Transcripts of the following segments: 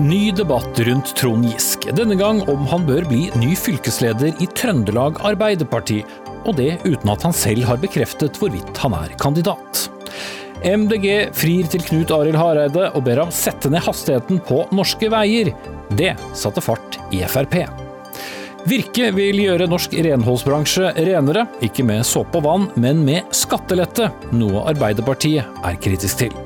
Ny debatt rundt Trond Giske, denne gang om han bør bli ny fylkesleder i Trøndelag Arbeiderparti, og det uten at han selv har bekreftet hvorvidt han er kandidat. MDG frir til Knut Arild Hareide og ber ham sette ned hastigheten på norske veier. Det satte fart i Frp. Virke vil gjøre norsk renholdsbransje renere, ikke med såpe og vann, men med skattelette, noe Arbeiderpartiet er kritisk til.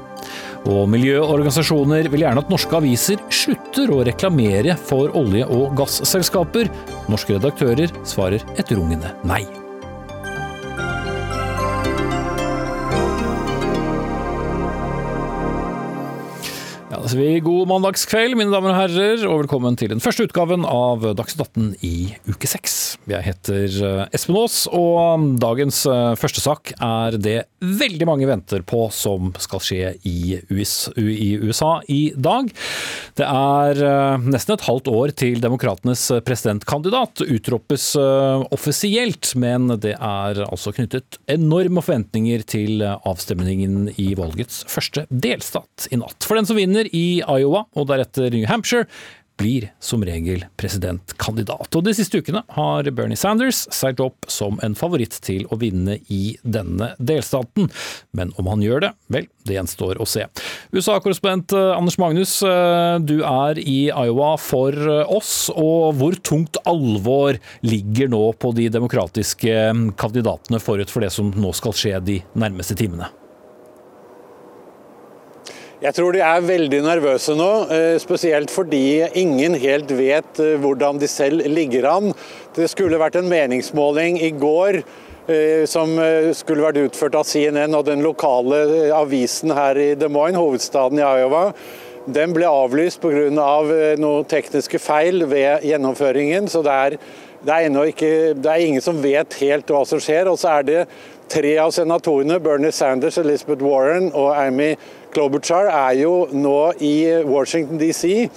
Og miljøorganisasjoner vil gjerne at norske aviser slutter å reklamere for olje- og gasselskaper. Norske redaktører svarer et rungende nei. Sier vi god mandagskveld, mine damer og herrer, og velkommen til den første utgaven av Dagsnytt 18 i uke seks. Jeg heter eh, Espen Aas, og dagens eh, første sak er det veldig mange venter på som skal skje i USA i dag. Det er eh, nesten et halvt år til demokratenes presidentkandidat utropes offisielt, men det er altså knyttet enorme forventninger til avstemningen i valgets første delstat i natt. For den som vinner vinner i Iowa og deretter New Hampshire, blir som regel presidentkandidat. Og De siste ukene har Bernie Sanders seilt opp som en favoritt til å vinne i denne delstaten. Men om han gjør det, vel, det gjenstår å se. USA-korrespondent eh, Anders Magnus, eh, du er i Iowa for eh, oss. Og hvor tungt alvor ligger nå på de demokratiske kandidatene forut for det som nå skal skje de nærmeste timene? Jeg tror de er veldig nervøse nå, eh, spesielt fordi ingen helt vet eh, hvordan de selv ligger an. Det skulle vært en meningsmåling i går eh, som skulle vært utført av CNN og den lokale avisen her i Des Moines, hovedstaden i Iowa. Den ble avlyst pga. Av noen tekniske feil ved gjennomføringen. så det er, det er, ikke, det er ingen som vet helt hva som skjer. Og så er det tre av senatorene, Bernie Sanders, Elizabeth Warren og Amy Klobuchar er jo nå i Washington DC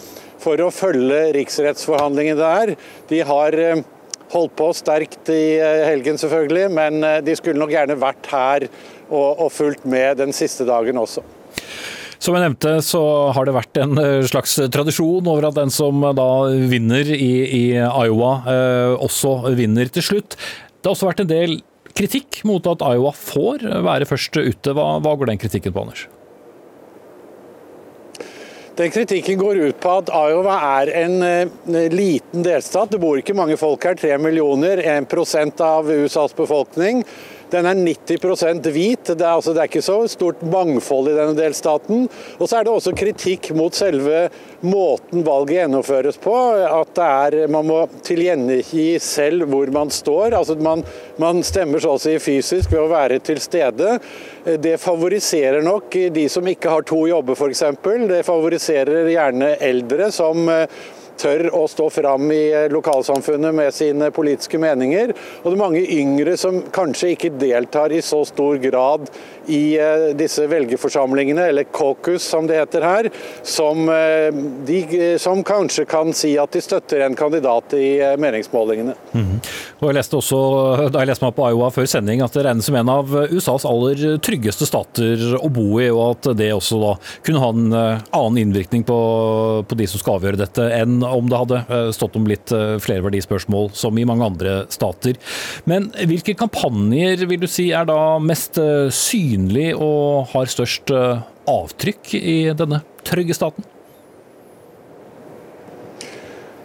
for å følge riksrettsforhandlingene der. De har eh, holdt på sterkt i eh, helgen, selvfølgelig, men eh, de skulle nok gjerne vært her og, og fulgt med den siste dagen også. Som jeg nevnte, så har det vært en slags tradisjon over at den som da vinner i, i Iowa, eh, også vinner til slutt. Det har også vært en del kritikk mot at Iowa får være først ute. Hva, hva går den kritikken på, Anders? Den kritikken går ut på at Iowa er en uh, liten delstat. Det bor ikke mange folk her, tre millioner, 1% av USAs befolkning. Den er 90% hvit. Det er, altså, det er, ikke så stort mangfold i denne delstaten. Og så er det også kritikk mot selve måten valget gjennomføres på. At er, man må tilgjengi selv hvor man står. Altså, man, man stemmer så å si fysisk ved å være til stede. Det favoriserer nok de som ikke har to jobber, f.eks. Det favoriserer gjerne eldre som tør å stå fram i lokalsamfunnet med sine politiske meninger. Og det er mange yngre som kanskje ikke deltar i så stor grad i eh, disse velgerforsamlingene, eller caucus som det heter her, som, eh, de, som kanskje kan si at de støtter en kandidat i eh, meningsmålingene. Mm. Og jeg leste også, Da jeg leste meg på Iowa før sending, at det regnes som en av USAs aller tryggeste stater å bo i, og at det også da kunne ha en annen innvirkning på, på de som skal avgjøre dette, enn om det hadde stått om litt flere verdispørsmål, som i mange andre stater. Men hvilke kampanjer vil du si er da mest synlige synlig og har størst eh, avtrykk i denne trygge staten?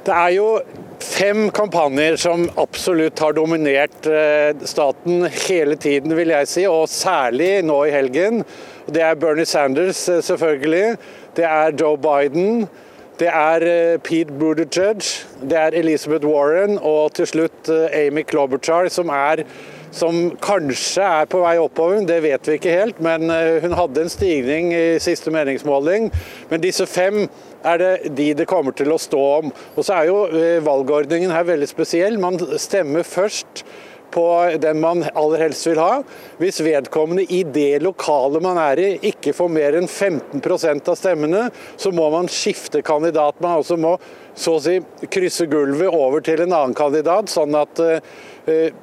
Det er jo fem kampanjer som absolutt har dominert eh, staten hele tiden, vil jeg si, og særlig nå i helgen. Det er Bernie Sanders, eh, selvfølgelig. Det er Joe Biden. Det er Pete Buttigieg. Det er Elizabeth Warren og til slutt Amy Klobuchar, som er som kanskje er på vei oppover, det vet vi ikke helt. Men eh, hun hadde en stigning i siste meningsmåling. Men disse fem er det de det kommer til å stå om. Og så er jo eh, valgordningen her veldig spesiell. Man stemmer først på den man aller helst vil ha. Hvis vedkommende i det lokalet man er i ikke får mer enn 15% av stemmene, så må man skifte kandidat. Man også må så å si krysse gulvet over til en annen kandidat, sånn at Eh,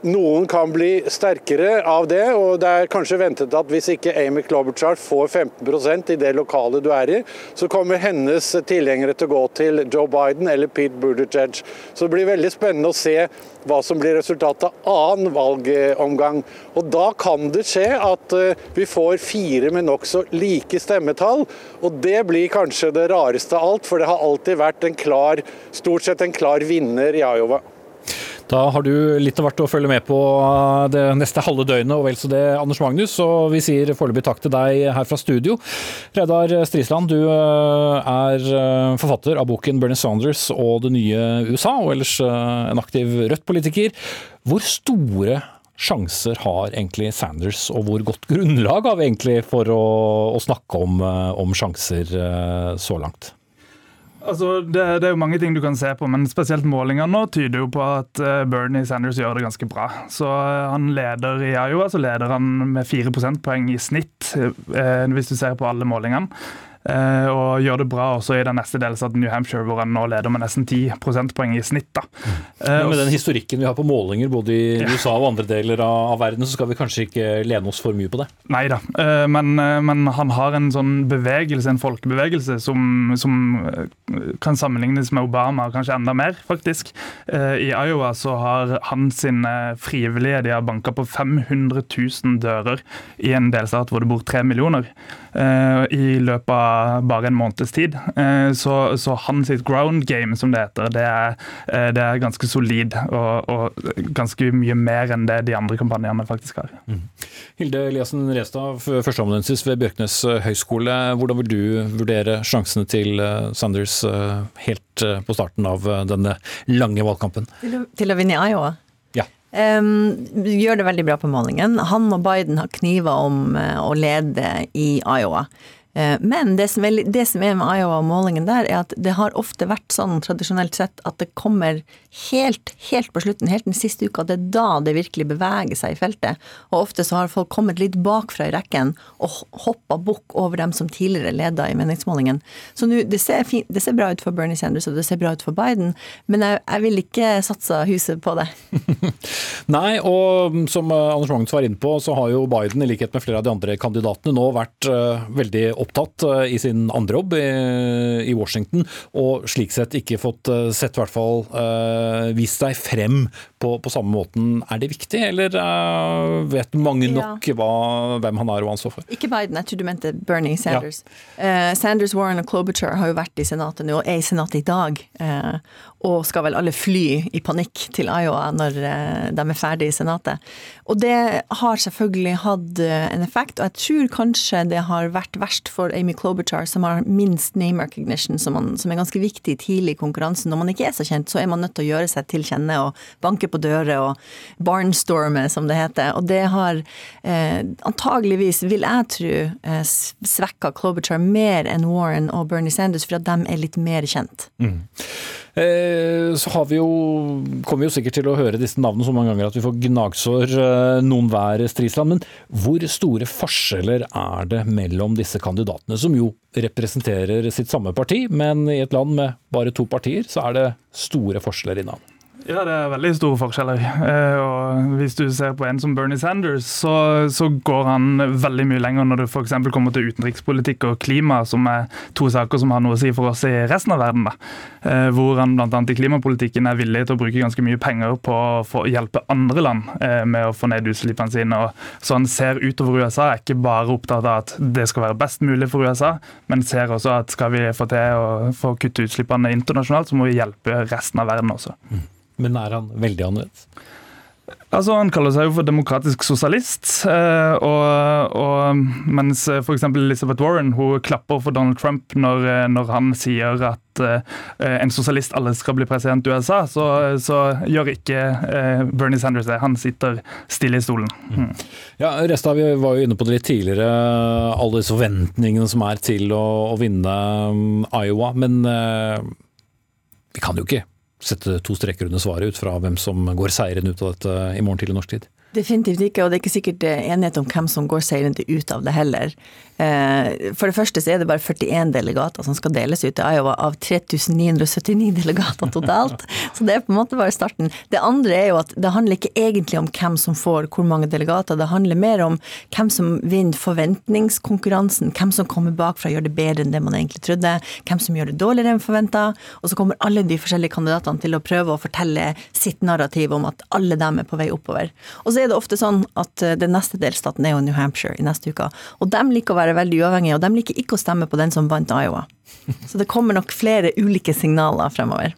noen kan bli sterkere av det, og det er kanskje ventet at hvis ikke Amy Klobuchar får 15% i det lokalet du er i, så kommer hennes tilhengere til å gå til Joe Biden eller Pete Buttigieg. Så det blir veldig spennende å se hva som blir resultatet av annen valgomgang. Og Da kan det skje at eh, vi får fire med nokså like stemmetall. Og det blir kanskje det rareste av alt, for det har alltid vært en klar, stort sett en klar vinner i Iowa. Da har du litt av hvert å følge med på uh, det neste halve døgnet, og vel så det, Anders Magnus. Og vi sier foreløpig takk til deg her fra studio. Reidar Strisland, du uh, er uh, forfatter av boken 'Bernie Saunders og det nye USA', og ellers en aktiv Rødt-politiker. Hvor store sjanser har egentlig Sanders, og hvor godt grunnlag har vi egentlig for å, å snakke om, om sjanser så langt? Altså, det, det, er jo mange ting du kan se på, men spesielt målingene nå tyder jo på at uh, Bernie Sanders gjør det ganske bra. Så uh, Han leder i Iowa så leder han med fire prosentpoeng i snitt, uh, hvis du ser på alle målingene. Eh, og gjør det bra også i den neste delstaten New Hampshire, hvor han nå leder med nesten 10 prosentpoeng i snitt. da. Ja, med den historikken vi har på målinger både i ja. USA og andre deler av, verden, så skal vi kanskje ikke lene oss for mye på det? Nei da, eh, men, eh, men, han har en sånn bevegelse, en folkebevegelse, som, som, kan sammenlignes med Obama, kanskje enda mer, faktisk. I Iowa så har han sine frivillige de har banka på 500 000 dører i en delstat hvor det bor tre millioner. I løpet av bare en måneds tid. Eh, så, så hans ground game, som det heter, det er, eh, det er ganske solid. Og, og, ganske mye mer enn det de andre kampanjene faktisk har. Mm. Hilde Eliassen Restad, førsteamanuensis ved Bjørknes høgskole. Hvordan vil du vurdere sjansene til eh, Sanders helt på starten av denne lange valgkampen? Til å, til å vinne i Iowa? Um, gjør det veldig bra på målingen. Han og Biden har kniver om å lede i Iowa. Eh, men det som, er, det som er med Iowa-målingen der, er at det har ofte vært sånn tradisjonelt sett at det kommer helt, helt på slutten, helt den siste uka, det er da det virkelig beveger seg i feltet. Og ofte så har folk kommet litt bakfra i rekken og hoppa bukk over dem som tidligere leda i meningsmålingen. Så nå, det, det, ser bra ut for Bernie Sanders og det ser bra ut for Biden, men jeg, jeg vil ikke satse huset på det. Nei, og som Anders Magnus var inne på, så har jo Biden i likhet med flere av de andre kandidatene nå vært uh, veldig opptatt uh, i sin andre jobb i, Washington, og slik sett ikke fått uh, sett i hvert fall vist seg frem på, på, samme måten. Er det viktig, eller vet mange nok hva, hvem han er og hva han står for? Ikke Biden, jeg tror du mente Bernie Sanders. Ja. Sanders, Warren og Klobuchar har jo vært i Senatet nå, og er i Senatet i dag og skal vel alle fly i panikk til Iowa når eh, de er ferdig i Senatet. Og det har selvfølgelig hatt eh, en effekt, og jeg tror kanskje det har vært verst for Amy Klobuchar, som har minst name recognition, som, man, som er ganske viktig tidlig i konkurransen. Når man ikke er så kjent, så er man nødt til å gjøre seg til kjenne og banke på dører og barnstorme, som det heter. Og det har eh, antageligvis, vil jeg tro, eh, svekka Klobuchar mer enn Warren og Bernie Sanders, for at de er litt mer kjent. Mm. Eh, så har vi jo, kommer vi jo sikkert til å høre disse navnene så mange ganger at vi får gnagsår eh, noen hver, Strisland. Men hvor store forskjeller er det mellom disse kandidatene, som jo representerer sitt samme parti, men i et land med bare to partier, så er det store forskjeller innad? Ja, det er veldig store forskjeller. Eh, og Hvis du ser på en som Bernie Sanders, så, så går han veldig mye lenger når det f.eks. kommer til utenrikspolitikk og klima, som er to saker som har noe å si for oss i resten av verden. Da. Eh, hvor han bl.a. i klimapolitikken er villig til å bruke ganske mye penger på å hjelpe andre land eh, med å få ned utslippene sine. Så han ser utover USA, er ikke bare opptatt av at det skal være best mulig for USA, men ser også at skal vi få til å få kutte utslippene internasjonalt, så må vi hjelpe resten av verden også. Mm. Men er han veldig annerledes? Altså, Han kaller seg jo for demokratisk sosialist. Eh, og, og, mens f.eks. Elizabeth Warren hun klapper for Donald Trump når, eh, når han sier at en sosialist alle skal bli president i USA, så, så gjør ikke Bernie Sanders det. Han sitter stille i stolen. Mm. Ja, Resta, Vi var jo inne på det litt tidligere, alle disse forventningene som er til å, å vinne um, Iowa. Men vi kan jo ikke sette to streker under svaret ut fra hvem som går seirende ut av dette i morgen tidlig norsk tid? Definitivt ikke, og det er ikke sikkert enighet om hvem som går seirende ut av det heller. Eh, for det første så er det bare 41 delegater som skal deles ut i Iowa av 3979 delegater totalt. Så det er på en måte bare starten. Det andre er jo at det handler ikke egentlig om hvem som får hvor mange delegater, det handler mer om hvem som vinner forventningskonkurransen, hvem som kommer bakfra og gjør det bedre enn det man egentlig trodde, hvem som gjør det dårligere enn forventa, og så kommer alle de forskjellige kandidatene til å prøve å fortelle sitt narrativ om at alle dem er på vei oppover. Og så er det ofte sånn at eh, den neste delstaten er jo New Hampshire i neste uke. Og de liker å være veldig uavhengige, og de liker ikke å stemme på den som vant Iowa. Så det kommer nok flere ulike signaler fremover.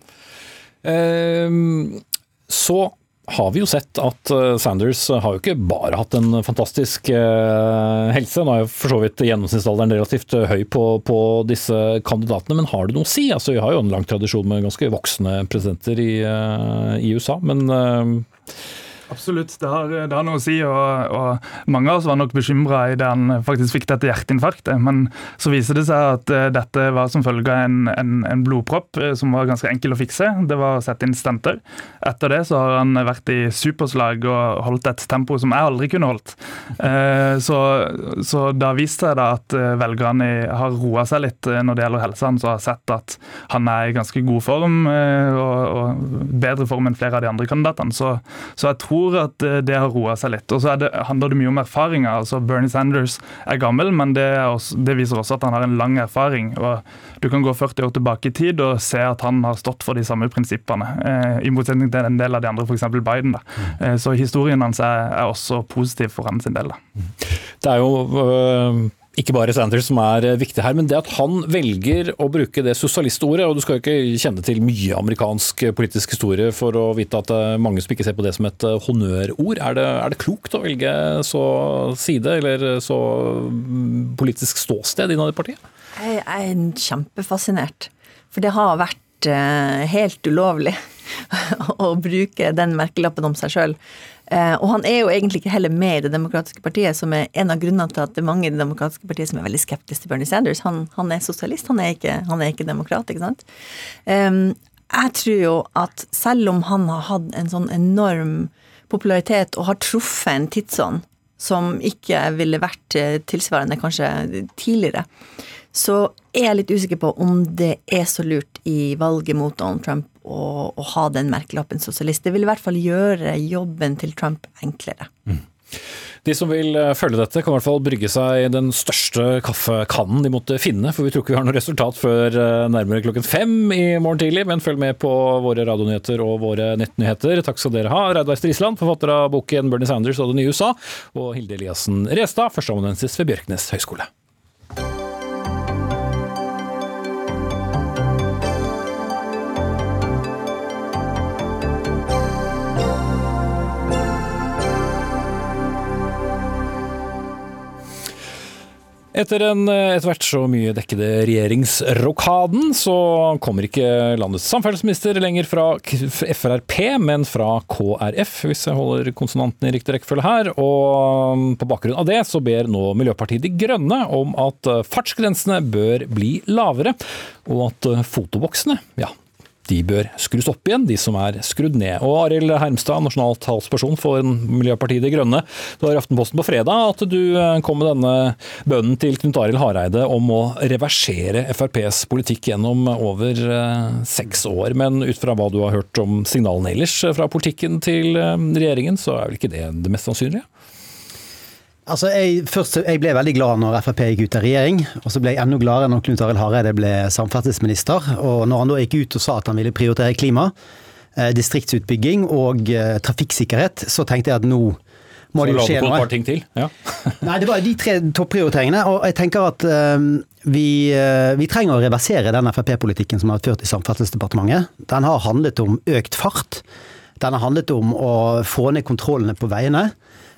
Um, så har vi jo sett at eh, Sanders har jo ikke bare hatt en fantastisk uh, helse. Nå er jo for så vidt gjennomsnittsalderen relativt høy på, på, disse kandidatene, men har det noe å si? Altså, vi har jo en lang tradisjon med ganske voksne presidenter i, i USA, men uh, Absolutt, det har, det har, noe å si. Og, og, Mange av oss var nok bekymra idet han faktisk fikk dette hjerteinfarktet. Men så viser det seg at uh, dette var som følge av en, en, en, blodpropp uh, som var ganske enkel å fikse. Det var å sette inn stenter. Etter det så har han vært i superslag og holdt et tempo som jeg aldri kunne holdt. Uh, så, så det har vist seg da at velgerne har roa seg litt når det gjelder helsa hans, og har sett at han er i ganske god form, og, og bedre form enn flere av de andre kandidatene. Så, så jeg tror tror at eh, det har roa seg litt. Og så handler det mye om erfaringer. altså Bernie Sanders er gammel, men det, også, det, viser også at han har en lang erfaring. og Du kan gå 40 år tilbake i tid og se at han har stått for de samme prinsippene. Eh, I motsetning til en del av de andre, f.eks. Biden. Mm. Eh, så historien hans er, er, også positiv for hans del. Da. Det er jo... Øh ikke bare Sanders som er eh, viktig her, men det at han velger å bruke det sosialistordet, og du skal jo ikke kjenne til mye amerikansk politisk historie for å vite at er mange som ikke ser på det som et eh, honnørord. Er det, er det klokt å velge så side, eller så mm, politisk ståsted innad i partiet? Jeg er kjempefascinert, for det har vært eh, helt ulovlig å bruke den merkelappen om seg sjøl. Eh, og han er jo egentlig ikke heller med i Det demokratiske partiet, som er en av grunnene til at det er mange i Det demokratiske partiet som er veldig skeptiske til Bernie Sanders. Han, han er sosialist, han er ikke, han er ikke demokrat, ikke sant. Jeg tror jo at selv om han har hatt en sånn enorm popularitet og har truffet en tidsånd som ikke ville vært eh, tilsvarende kanskje tidligere, så er jeg litt usikker på om det er så lurt i valget mot Donald Trump å, å ha den merkelappen sosialist. Det vil i hvert fall gjøre jobben til Trump enklere. Mm. De som vil eh, følge dette, kan i hvert fall brygge seg den største kaffekannen de måtte finne, for vi tror ikke vi har noe resultat før eh, nærmere klokken fem i morgen tidlig. Men følg med på våre radionyheter og våre nettnyheter. Takk skal dere ha. Reidar Strisland, forfatter av boken 'Bernie Sanders og det nye USA', og Hilde Eliassen Restad, førsteamanuensis ved Bjørknes høgskole. Etter en etter hvert så mye dekkede regjeringsrokaden, så kommer ikke landets samferdselsminister lenger fra Frp, men fra KrF, hvis jeg holder konsonanten i riktig rekkefølge her. Og på bakgrunn av det så ber nå Miljøpartiet De Grønne om at fartsgrensene bør bli lavere, og at fotoboksene, ja, de bør skrus opp igjen, de som er skrudd ned. Og Arild Hermstad, nasjonal talsperson for Miljøpartiet De Grønne, det var i Aftenposten på fredag at du eh, kom med denne bønnen til Knut Arild Hareide om å reversere FrPs politikk gjennom over eh, seks år. Men ut fra hva du har hørt om signalene ellers fra politikken til eh, regjeringen, så er vel ikke det det mest sannsynlige? Altså, jeg, først, jeg, ble veldig glad når Frp gikk ut av regjering, og så ble jeg enda gladere når Knut Arild Hareide ble samferdselsminister. Og når han da gikk ut og sa at han ville prioritere klima, eh, distriktsutbygging og eh, trafikksikkerhet, så tenkte jeg at nå må det jo skje noe. ting til. Ja. Nei, det var de tre topprioriteringene. Og jeg tenker at um, vi, vi, trenger å reversere den Frp-politikken som har vært ført i Samferdselsdepartementet. Den har handlet om økt fart. Den har handlet om å få ned kontrollene på veiene.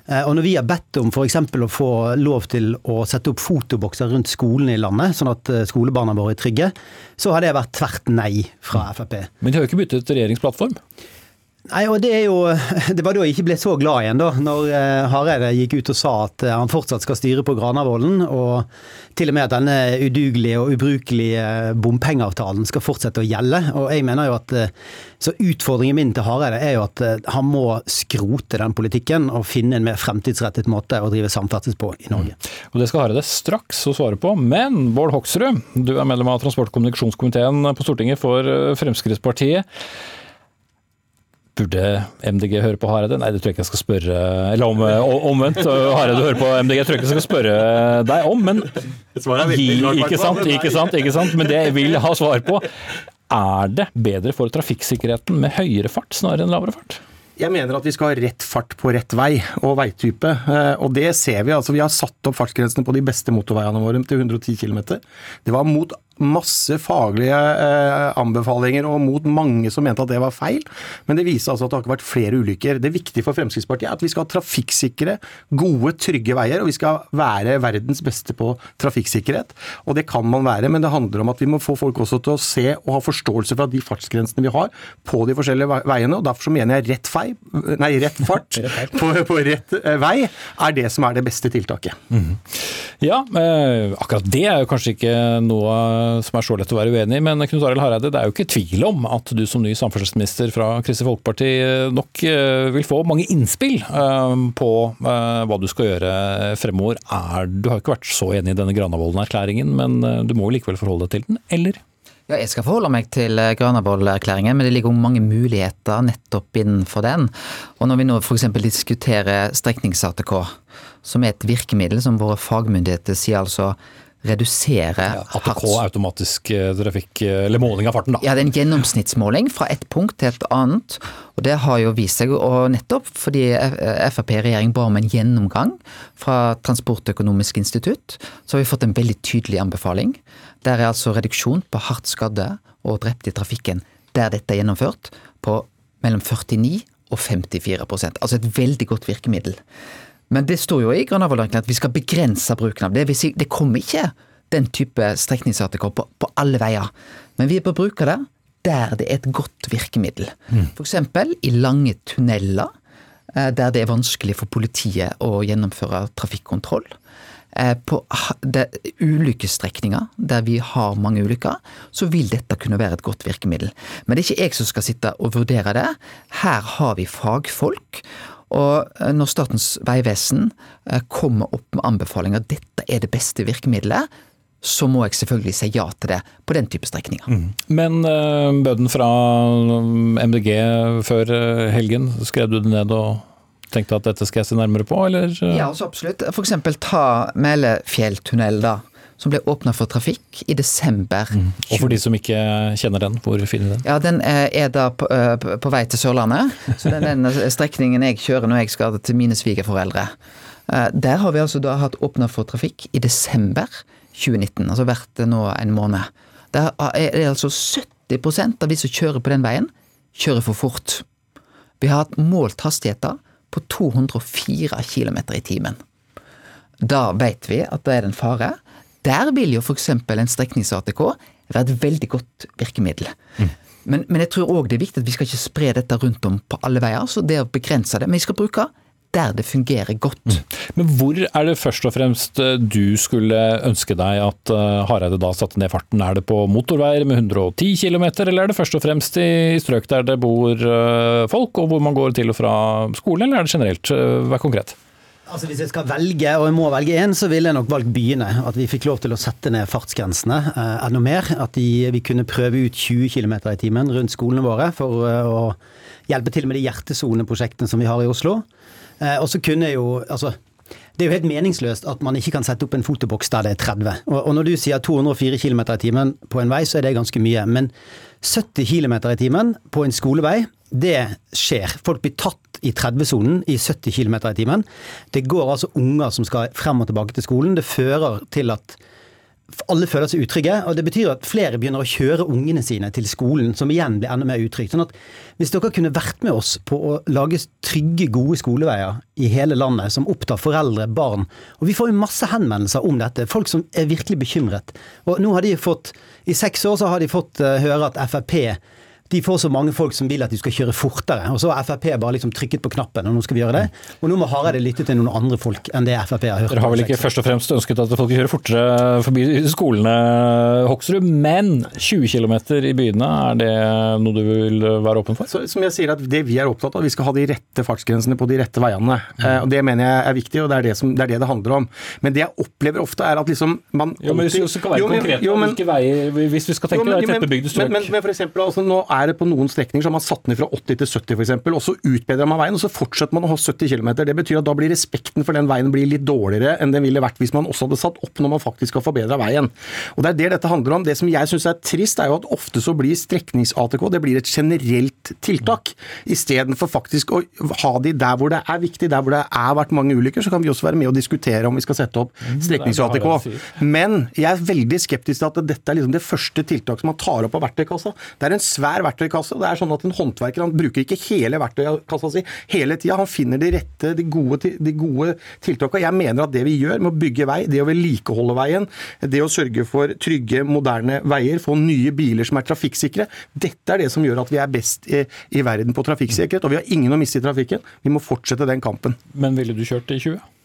Eh, og når vi har bedt om f.eks. å få lov til å sette opp fotobokser rundt skolene i landet, sånn at eh, skolebarna våre er trygge, så har det vært tvert nei fra Frp. Men de har jo ikke byttet regjeringsplattform? Nei, og Det jo, det var da jeg ikke ble så glad igjen, da, når eh, Hareide gikk ut og sa at eh, han fortsatt skal styre på Granavolden, og til og med at denne udugelige og ubrukelige bompengeavtalen skal fortsette å gjelde. Og jeg mener jo at Så utfordringen min til Hareide er jo at han må skrote den politikken og finne en mer fremtidsrettet måte å drive samferdsel på i Norge. Mm. Og Det skal Hareide straks å svare på, men Bård Hoksrud, du er medlem av transport- og kommunikasjonskomiteen på Stortinget for Fremskrittspartiet. Burde MDG høre på Hareide? Nei, det tror jeg ikke jeg skal spørre Eller om, omvendt. Hareide hører på MDG, tror jeg ikke jeg skal spørre deg om, men ikke sant, ikke sant, ikke sant. Men det jeg vil ha svar på, er det bedre for trafikksikkerheten med høyere fart snarere enn lavere fart? Jeg mener at vi skal ha rett fart på rett vei og veitype. Eh, og det ser vi. altså Vi har satt opp fartsgrensene på de beste motorveiene våre til 110 km. Det var mot masse faglige eh, anbefalinger og mot mange som mente at det var feil. Men det viser altså at det har ikke vært flere ulykker. Det viktige for Fremskrittspartiet er at vi skal ha trafikksikre, gode, trygge veier. Og vi skal være verdens beste på trafikksikkerhet. Og det kan man være, men det handler om at vi må få folk også til å se og ha forståelse for de fartsgrensene vi har på de forskjellige veiene. og Derfor så mener jeg rett, fei, nei, rett fart på, på, rett eh, vei er det som er det beste tiltaket. Mm. Ja, eh, akkurat det er jo kanskje ikke noe som er så lett å være uenig i. Men Knut Arild Hareide, det er jo ikke tvil om at du som ny samferdselsminister fra Kristelig Folkeparti eh, nok eh, vil få mange innspill eh, på hva du skal gjøre fremover. Er, du har ikke vært så enig i denne Granavolden-erklæringen, men du må jo likevel forholde deg til den, eller? Ja, jeg skal forholde meg til Granavolden-erklæringen, men det ligger mange muligheter nettopp innenfor den. Og når vi nå f.eks. diskuterer streknings-ATK, som er et virkemiddel som våre fagmyndigheter sier altså redusere ja, ATK, automatisk eh, trafikk, eh, eller måling av farten, da. Ja, det er en gjennomsnittsmåling fra et punkt til et annet. Og det har jo vist seg, og nettopp fordi Frp i regjering ba om en gjennomgang fra Transportøkonomisk institutt, så har vi fått en veldig tydelig anbefaling. Der er altså reduksjon på hardt skadde og drepte i trafikken der dette er gjennomført, på mellom 49 og 54% Altså et veldig godt virkemiddel. Men det står jo i Granavolden-erklæringen at vi skal begrense bruken av det. si, det kommer ikke den type streknings-ATK på, på, alle veier. Men vi bør bruke det der det er et godt virkemiddel. Mm. F.eks. i lange tunneler eh, der det er vanskelig for politiet å gjennomføre trafikkontroll. Eh, på ulykkesstrekninger der vi har mange ulykker, så vil dette kunne være et godt virkemiddel. Men det er ikke jeg som skal sitte og vurdere det. Her har vi fagfolk. Og eh, når Statens vegvesen eh, kommer opp med anbefalinger dette er det beste virkemidlet, så må jeg selvfølgelig si ja til det på den type strekninger. Mm. Men uh, bønnen fra MDG før helgen, skrev du det ned og tenkte at dette skal jeg se nærmere på, eller? Ja, altså absolutt. Eksempel ta Melefjelltunnel, da som ble åpna for trafikk i desember. Mm. Og for de som ikke kjenner den, hvor finner den? Ja, Den er da på, eh, på vei til Sørlandet. Så det er den strekningen jeg kjører når jeg skal til mine svigerforeldre. Eh, der har vi altså da hatt åpna for trafikk i desember 2019, altså vært nå en måned. Der er det altså 70% av de som kjører på den veien, kjører for fort. Vi har hatt målt hastigheter på 204 km i timen. Da vet vi at det er en fare. Der vil jo f.eks. en streknings-ATK være et veldig godt virkemiddel. Mm. Men, men, jeg tror òg det er viktig at vi skal ikke spre dette rundt om på alle veier. så det å begrense det. Men vi skal bruke der det fungerer godt. Mm. Men hvor er det først og fremst eh, du skulle ønske deg at eh, Hareide da satte ned farten? Er det på motorveier med 110 km, eller er det først og fremst i strøk der det bor eh, folk, og hvor man går til og fra skolen, eller er det generelt? Vær konkret. Altså Hvis jeg skal velge, og jeg må velge én, så ville jeg nok valgt byene. At vi fikk lov til å sette ned fartsgrensene eh, enda mer. At de, vi kunne prøve ut 20 km i timen rundt skolene våre for uh, å hjelpe til med de hjertesoneprosjektene som vi har i Oslo. Eh, og så kunne jo altså det er jo helt meningsløst at man ikke kan sette opp en fotoboks der det er 30. Og, og når du sier 204 km i timen på en vei, så er det ganske mye. Men 70 km i timen på en skolevei, det skjer. Folk blir tatt i 30-sonen i 70 km i timen. Det går altså unger som skal frem og tilbake til skolen. Det fører til at alle føler seg utrygge, og det betyr at flere begynner å kjøre ungene sine til skolen, som igjen blir enda mer utrygt. Sånn at hvis dere kunne vært med oss på å lage trygge, gode skoleveier i hele landet, som opptar foreldre, barn Og vi får jo masse henvendelser om dette, folk som er virkelig bekymret. Og nå har de fått I seks år så har de fått uh, høre at Frp de får så mange folk som vil at de skal kjøre fortere. Og så har Frp bare liksom trykket på knappen, og nå skal vi gjøre det. Og nå må Hareide lytte til noen andre folk enn det Frp har hørt. Dere har vel ikke først og fremst ønsket at folk kjører fortere forbi skolene, Hoksrud, men 20 km i byene, er det noe du vil være åpen for? Så, som jeg sier at Det vi er opptatt av, vi skal ha de rette fartsgrensene på de rette veiene. Eh, og Det mener jeg er viktig, og det er det, som, det er det det handler om. Men det jeg opplever ofte, er at liksom man Jo, men Hvis vi skal være konkrete hvilke veier Hvis vi skal tenke jo, men, tettbebygde strøk men, men, men for eksempel, altså, nå er det på noen strekninger så har man satt ned fra 80 til 70 f.eks., og så utbedrer man veien, og så fortsetter man å ha 70 km. Det betyr at da blir respekten for den veien blir litt dårligere enn den ville vært hvis man også hadde satt opp når man faktisk har forbedra veien. Og Det er det dette handler om. Det som jeg syns er trist, er jo at ofte så blir streknings-ATK det blir et generelt tiltak. Istedenfor faktisk å ha de der hvor det er viktig, der hvor det har vært mange ulykker, så kan vi også være med og diskutere om vi skal sette opp mm, streknings-ATK. Men jeg er veldig skeptisk til at dette er liksom det første tiltaket som man tar opp av verktøykassa. Det er en svær verktøykasse. Det er sånn at En håndverker han bruker ikke hele verktøykassa si hele tida. Han finner de rette, de gode, de gode tiltakene. Jeg mener at det vi gjør med å bygge vei, det å vedlikeholde veien, det å sørge for trygge, moderne veier, få nye biler som er trafikksikre, dette er det som gjør at vi er best i, i verden på trafikksikkerhet. Og vi har ingen å miste i trafikken. Vi må fortsette den kampen. Men ville du kjørt i 20?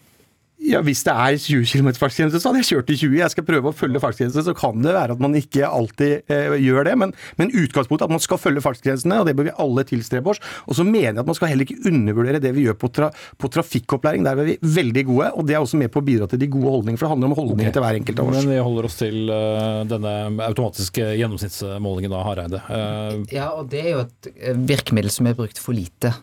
Ja, Hvis det er 20 km fartsgrense, så hadde jeg kjørt i 20. Jeg skal prøve å følge fartsgrensen. Så kan det være at man ikke alltid eh, gjør det. Men, men utgangspunktet er at man skal følge fartsgrensene, og det bør vi alle tilstrebe oss. Og så mener jeg at man skal heller ikke undervurdere det vi gjør på, tra, på trafikkopplæring. Der er vi veldig gode, og det er også med på å bidra til de gode holdningene. For det handler om holdninger okay. til hver enkelt av oss. Men vi holder oss til uh, denne automatiske gjennomsnittsmålingen da, Hareide. Uh, ja, og det er jo et virkemiddel som er brukt for lite.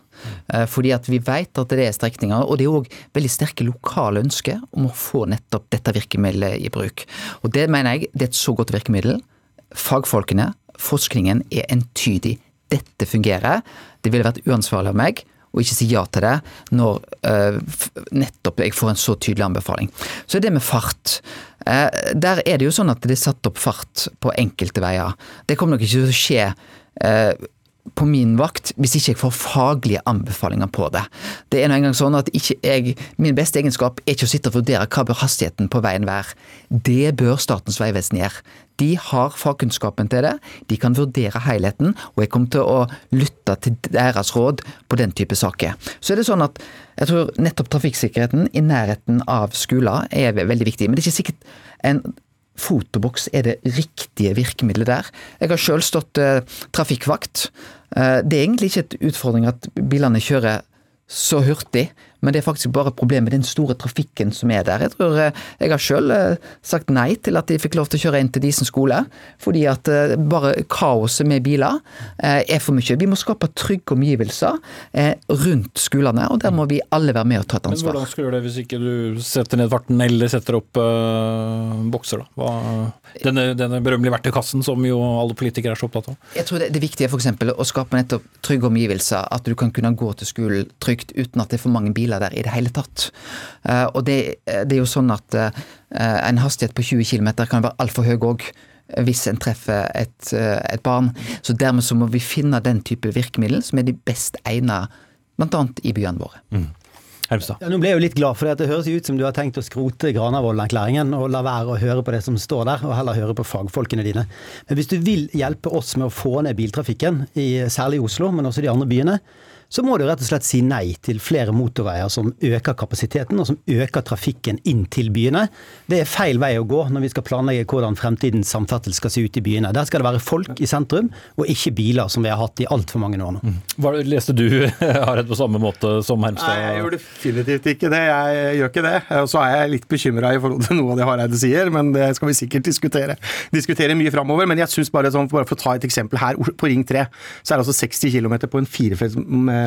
Uh, fordi at vi vet at det er strekninger, og det er òg veldig sterke lokale ønsker om å få nettopp dette virkemidlet i bruk. Og Det mener jeg det er et så godt virkemiddel. Fagfolkene, forskningen er entydig. Dette fungerer. Det ville vært uansvarlig av meg å ikke si ja til det når uh, nettopp jeg får en så tydelig anbefaling. Så er det med fart. Uh, der er det jo sånn at det er satt opp fart på enkelte veier. Det kommer nok ikke til å skje uh, på min vakt hvis ikke jeg får faglige anbefalinger på det. Det er nå engang sånn at jeg, Min beste egenskap er ikke å sitte og vurdere hva bør hastigheten på veien være. Det bør Statens vegvesen gjøre. De har fagkunnskapen til det, de kan vurdere helheten, og jeg kommer til å lytte til deres råd på den type saker. Så er det sånn at jeg tror nettopp trafikksikkerheten i nærheten av skoler er veldig viktig. Men det er ikke sikkert en fotoboks er det riktige virkemidlet der. Jeg har sjøl stått eh, trafikkvakt. Eh, det er egentlig ikke et utfordring at bilene kjører så hurtig, men det er faktisk bare et problem med den store trafikken som er der. Jeg tror eh, jeg har sjøl eh, sagt nei til at de fikk lov til å kjøre inn til Disen skole, fordi at eh, bare kaoset med biler er for mye. Vi må skape trygge omgivelser rundt skolene, og der må vi alle være med og ta et ansvar. Men Hvordan skal du gjøre det hvis ikke du setter ned farten eller setter opp uh, bokser, da? Hva, denne, denne berømmelige verktøykassen som jo alle politikere er så opptatt av? Jeg tror det, det er viktig f.eks. å skape nettopp trygge omgivelser, at du kan kunne gå til skolen trygt uten at det er for mange biler biler der i det hele tatt. Eh, og det, det er jo sånn at eh, en hastighet på 20 km kan være altfor høy òg hvis en treffer et, eh, et, barn. Så dermed så må vi finne den type virkemiddel som er de best egnet, bl.a. i byene våre. Mm. Ja, nå ble jeg jo litt glad, for det det høres ut som du har tenkt å skrote Granavolden-erklæringen og la være å høre på det som står der, og heller høre på fagfolkene dine. Men hvis du vil hjelpe oss med å få ned biltrafikken, i, særlig i Oslo, men også de andre byene, så må du rett og slett si nei til flere motorveier som øker kapasiteten, og som øker trafikken inn til byene. Det er feil vei å gå når vi skal planlegge hvordan fremtidens samferdsel skal se ut i byene. Der skal det være folk i sentrum, og ikke biler, som vi har hatt i altfor mange år nå. Mm. Hva leste du Harald på samme måte som Hermstad? Nei, jeg gjør definitivt ikke det. Jeg gjør ikke det. Og så er jeg litt bekymra i forhold til noe av det Hareide sier, men det skal vi sikkert diskutere, diskutere mye framover. Men jeg syns bare sånn, bare for å ta et eksempel her, på Ring 3 så er det altså 60 km på en firefelts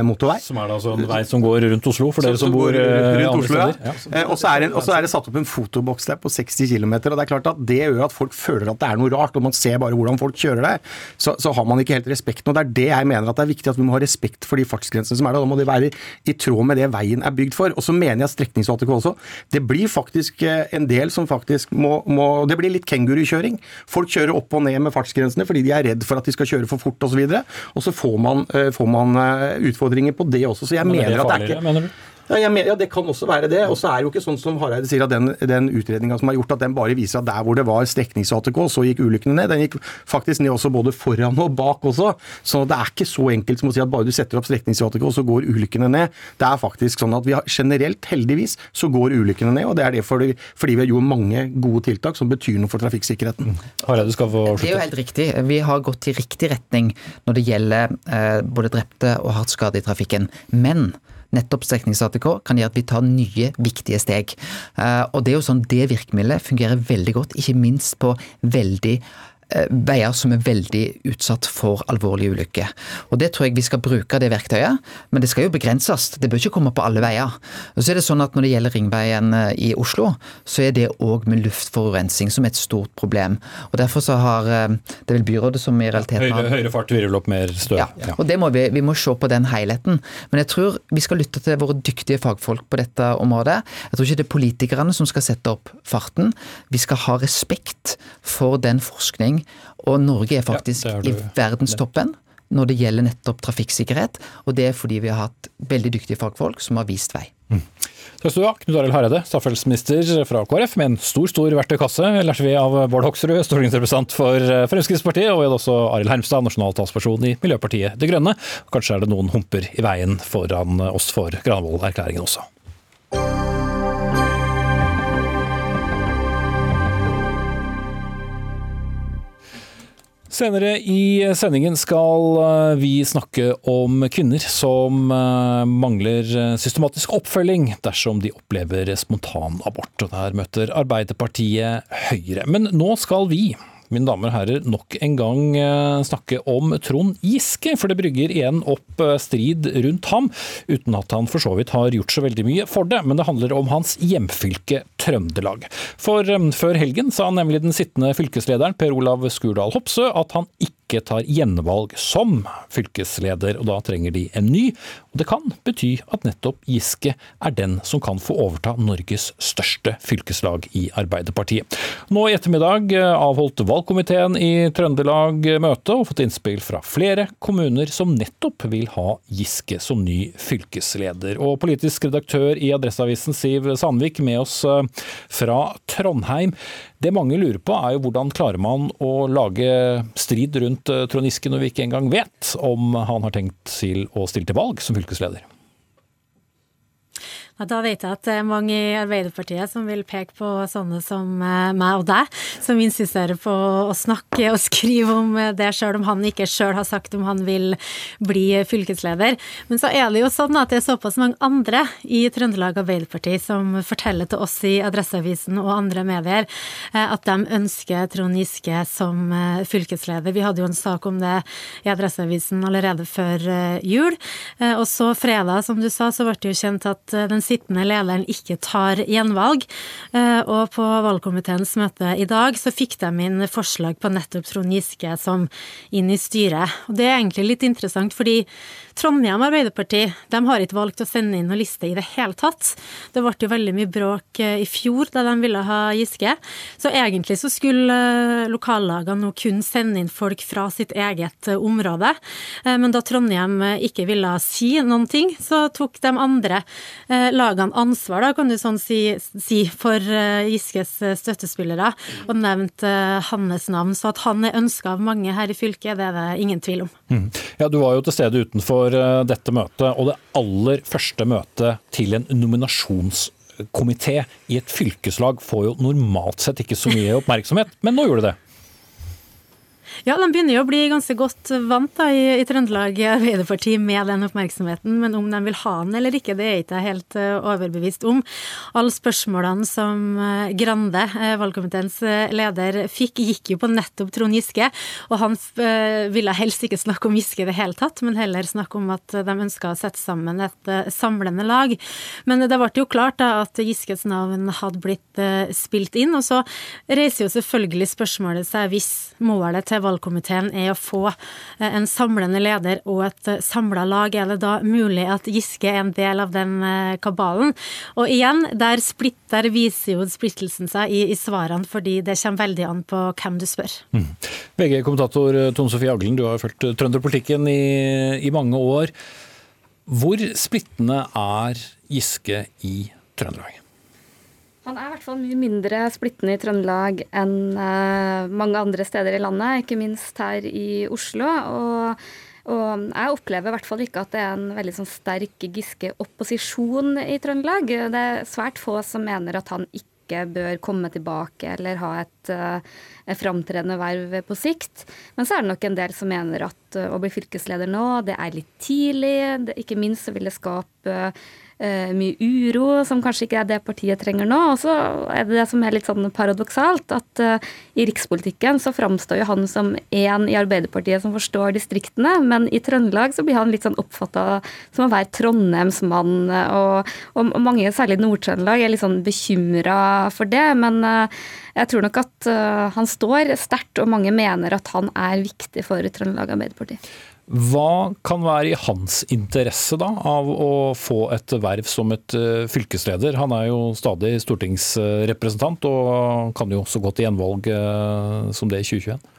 motorvei. Som er da altså en vei som går rundt Oslo, for dere som, som bor eh, rundt Oslo, ja. ja. Og så er, er, det satt opp en fotoboks der på 60 km, og det er klart at det gjør at folk føler at det er noe rart, og man ser bare hvordan folk kjører der. Så, så har man ikke helt respekten. Og det er det jeg mener at det er viktig at vi må ha respekt for de fartsgrensene som er der. Da må de være i tråd med det veien er bygd for. Og så mener jeg streknings-ATK også. Det blir faktisk eh, en del som faktisk må, må Det blir litt kengurukjøring. Folk kjører opp og ned med fartsgrensene fordi de er redd for at de skal kjøre for fort osv. Og, så og så får man, eh, får man utfordringer på det også. Så jeg Men mener det at det er ikke mener du? Ja, jeg mener, ja, det kan også være det. Og så er det jo ikke sånn som Hareide sier, at den, den utredninga som er gjort, at den bare viser at der hvor det var streknings-ATK, så gikk ulykkene ned. Den gikk faktisk ned også både foran og bak også. Så det er ikke så enkelt som å si at bare du setter opp streknings-ATK, så går ulykkene ned. Det er faktisk sånn at vi har generelt, heldigvis, så går ulykkene ned. Og det er det fordi, fordi vi har gjort mange gode tiltak som betyr noe for trafikksikkerheten. Hareide skal få Det er jo helt riktig. Vi har gått i riktig retning når det gjelder eh, både drepte og hardt skade i trafikken. Men nettopp streknings-ATK kan gjøre at vi tar nye, viktige steg. Eh, og det er jo sånn det virkemidlet fungerer veldig godt, ikke minst på veldig veier som er veldig utsatt for alvorlige ulykker. Og Det tror jeg vi skal bruke det verktøyet, men det skal jo begrenses. Det bør ikke komme på alle veier. Og så er det sånn at Når det gjelder ringveien eh, i Oslo, så er det òg med luftforurensning som er et stort problem. Og Derfor så har det er vel byrådet som i realiteten har høyere fart virvel opp mer støv. ja, og det må vi, vi må se på den helheten. Men jeg tror vi skal lytte til våre dyktige fagfolk på dette området. Jeg tror ikke det er politikerne som skal sette opp farten. Vi skal ha respekt for den forskning, og Norge er faktisk Ja, er i verdenstoppen når det gjelder nettopp trafikksikkerhet. Og det er fordi vi har hatt veldig dyktige fagfolk som har vist vei. Takk skal du ha, Knut Arild Hareide, samferdselsminister fra KrF, med en stor stor verktøykasse, lærte vi av Bård Hoksrud, stortingsrepresentant for eh, Fremskrittspartiet, og vi hadde også Arild Hermstad, nasjonal talsperson i Miljøpartiet De Grønne. Kanskje er det noen humper i veien foran oss for Granavolden-erklæringen også. Senere i sendingen skal eh, vi snakke om kvinner som eh, mangler eh, systematisk oppfølging dersom de opplever spontanabort. Og Der møter Arbeiderpartiet Høyre. Men nå skal vi mine damer og herrer, nok en gang eh, snakke om Trond Giske. For det brygger igjen opp eh, strid rundt ham, uten at han for så vidt har gjort så veldig mye for det. Men det handler om hans hjemfylke Trøndelag. For eh, før helgen sa nemlig den sittende fylkeslederen Per Olav Skurdal Hopsø at han ikke tar gjenvalg som fylkesleder, og da trenger de en ny. Og det kan bety at nettopp Giske er den som kan få overta Norges største fylkeslag i Arbeiderpartiet. Nå i ettermiddag avholdt valgkomiteen i Trøndelag møte og fått innspill fra flere kommuner som nettopp vil ha Giske som ny fylkesleder. Og politisk redaktør i Adresseavisen Siv Sandvik med oss fra Trondheim. Det mange lurer på er jo hvordan klarer man å lage strid rundt eh, Trond Giske når vi ikke engang vet om han har tenkt til å stille til valg som fylkesleder? Da vet jeg at det er mange i Arbeiderpartiet som vil peke på sånne som eh, meg og deg, som insisterer på å snakke og skrive om det, sjøl om han ikke sjøl har sagt om han vil bli fylkesleder. Men så er det jo sånn at det er såpass mange andre i Trøndelag Arbeiderparti som forteller til oss i Adresseavisen og andre medier eh, at de ønsker Trond Giske som eh, fylkesleder. Vi hadde jo en sak om det i Adresseavisen allerede før jul. Og så fredag, som du sa, så ble det jo kjent at den sittende lederen ikke tar gjenvalg. Og på valgkomiteens møte i dag så fikk de inn forslag på nettopp Trond Giske som inn i styret. Og det er egentlig litt interessant, fordi Trondheim Arbeiderparti de har ikke valgt å sende inn noen liste i det hele tatt. Det ble jo veldig mye bråk i fjor da de ville ha Giske. Så egentlig så skulle lokallagene nå kun sende inn folk fra sitt eget område. Men da Trondheim ikke ville si noen ting, så tok de andre lagene ansvar, da, kan du sånn si, si for Giskes støttespillere, og nevnt hans navn. Så at han er ønska av mange her i fylket, det er det ingen tvil om. Mm. Ja, Du var jo til stede utenfor dette møtet, og det aller første møtet til en nominasjonskomité i et fylkeslag får jo normalt sett ikke så mye oppmerksomhet, men nå gjorde det det. Ja, de begynner jo å bli ganske godt vant da, i, i Trøndelag Arbeiderparti med den oppmerksomheten, men om de vil ha den eller ikke, det er ikke helt uh, overbevist om. Alle spørsmålene som uh, Grande, uh, valgkomiteens leder, fikk, gikk jo på nettopp Trond Giske, og han ville helst ikke snakke om Giske i det hele tatt, men heller snakke om at de ønska å sette sammen et samlende lag. Men det ble jo klart da at Giskes navn hadde blitt spilt inn, og så reiser jo selvfølgelig spørsmålet seg hvis målet til valgkomiteen er å få en samlende leder og et samla lag, er det da mulig at Giske er en del av den kabalen? Og igjen, der, splitt, der viser jo splittelsen seg i, i, svarene, fordi det kommer veldig an på hvem du spør. Mm. VG-kommentator Tone Sofie Aglen, du har fulgt trønderpolitikken i, i mange år. Hvor splittende er Giske i Trøndelag? Han er i hvert fall mye mindre splittende i Trøndelag enn uh, mange andre steder i landet, ikke minst her i Oslo. Og, og jeg opplever i hvert fall ikke at det er en veldig sånn sterk Giske-opposisjon i Trøndelag. Det er svært få som mener at han ikke bør komme tilbake eller ha et, uh, framtredende verv på sikt. Men så er det nok en del som mener at uh, å bli fylkesleder nå, det er litt tidlig. Det, ikke minst så vil det skape Eh, mye uro, som kanskje ikke er det partiet trenger nå. Og så er det det som er litt sånn paradoksalt, at uh, i rikspolitikken så framstår jo han som en i Arbeiderpartiet som forstår distriktene, men i Trøndelag så blir han litt sånn oppfatta som å være Trondheims mann, og, og mange, særlig Nord-Trøndelag, er litt sånn bekymra for det. Men uh, jeg tror nok at uh, han står sterkt, og mange mener at han er viktig for Trøndelag Arbeiderparti. Hva kan være i hans interesse da, av å få et verv som et uh, fylkesleder? Han er jo stadig stortingsrepresentant, og kan jo også gå til gjenvalg uh, som det i 2021.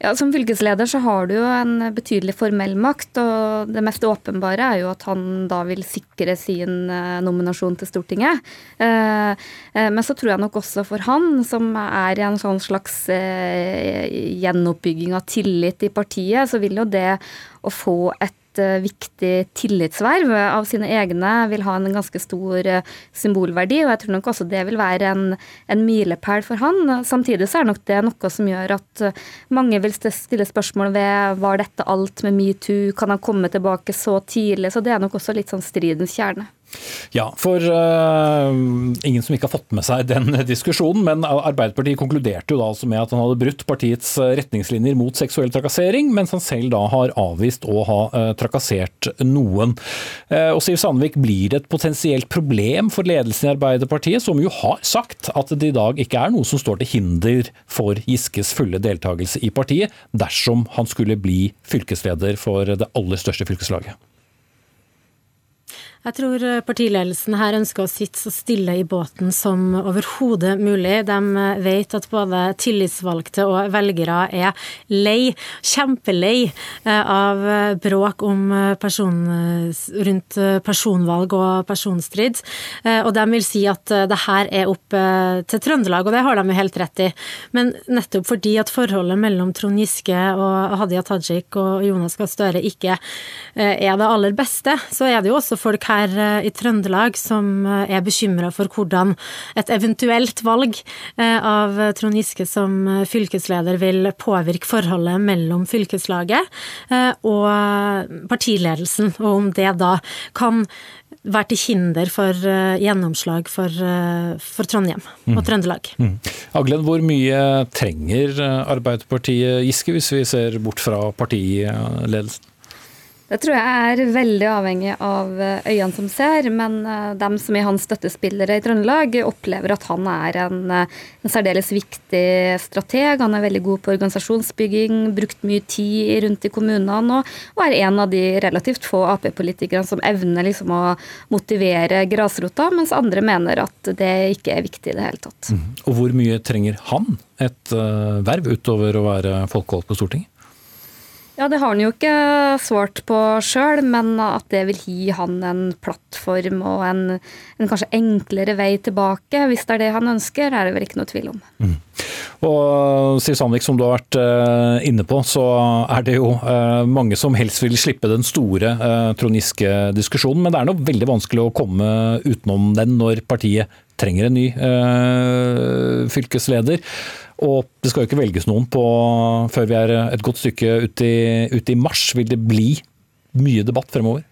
Ja, Som fylkesleder så har du jo en betydelig formell makt, og det mest åpenbare er jo at han da vil sikre sin eh, nominasjon til Stortinget. Eh, eh, men så tror jeg nok også for han, som er i en sånn slags gjenoppbygging av tillit i partiet, så vil jo det å få et Eh, viktig tillitsverv av sine egne vil ha en ganske stor eh, symbolverdi, og jeg tror nok også det vil være en, en milepæl for han. Samtidig så er nok det noe som gjør at eh, mange vil stille spørsmål ved var dette alt med metoo, kan han komme tilbake så tidlig? Så det er nok også litt sånn stridens kjerne. Ja, for uh, ingen som ikke har fått med seg den diskusjonen, men Arbeiderpartiet konkluderte jo da altså med at han hadde brutt partiets eh, retningslinjer mot seksuell trakassering, mens han selv da har avvist å ha uh, trakassert noen. Uh, og Siv Sandvik, blir det et potensielt problem for ledelsen i Arbeiderpartiet, som jo har sagt at det i dag ikke er noe som står til hinder for Giskes fulle deltakelse i partiet, dersom han skulle bli fylkesleder for det aller største fylkeslaget? Jeg tror eh, partiledelsen her ønsker å sitte så stille i båten som overhodet mulig. De eh, vet at både tillitsvalgte og velgere er lei, kjempelei, eh, av bråk om person, rundt personvalg og personstrid. Og de vil si at det her er opp til Trøndelag, og det har de jo helt rett i. Men nettopp fordi at forholdet mellom Trond Giske og Hadia Tajik og Jonas Gahr Støre ikke er det aller beste, så er det jo også folk her eh, i Trøndelag som eh, er bekymra for hvordan et eventuelt valg eh, av Trond Giske som fylkesleder vil påvirke forholdet mellom fylkeslaget og partiledelsen, og om det da kan være til hinder for gjennomslag for, for Trondheim og mm. Trøndelag. Mm. Aglen, hvor mye trenger Arbeiderpartiet Giske, hvis vi ser bort fra partiledelsen? Det tror jeg er veldig avhengig av eh, øynene som ser, men eh, dem som er hans støttespillere i Trøndelag, opplever at han er en, eh, en særdeles viktig strateg. Han er veldig god på organisasjonsbygging, brukt mye tid rundt i kommunene, og, og er en av de relativt få Ap-politikerne som evner liksom å motivere grasrota, mens andre mener at det ikke er viktig i det hele tatt. Mm. Og hvor mye trenger han et uh, verv utover å være folkevalgt på Stortinget? Ja, det har han jo ikke svart på sjøl, men at det vil gi han en plattform og en, en, kanskje enklere vei tilbake, hvis det er det han ønsker, er det vel ikke noe tvil om. Mm. Og Siv Sandvik, som du har vært uh, inne på, så er det jo uh, mange som helst vil slippe den store Trond Giske-diskusjonen, men det er nå veldig vanskelig å komme utenom den når partiet trenger en ny fylkesleder. Og det skal jo ikke velges noen på, før vi er et godt stykke ut i, ut i mars. Vil det bli mye debatt fremover?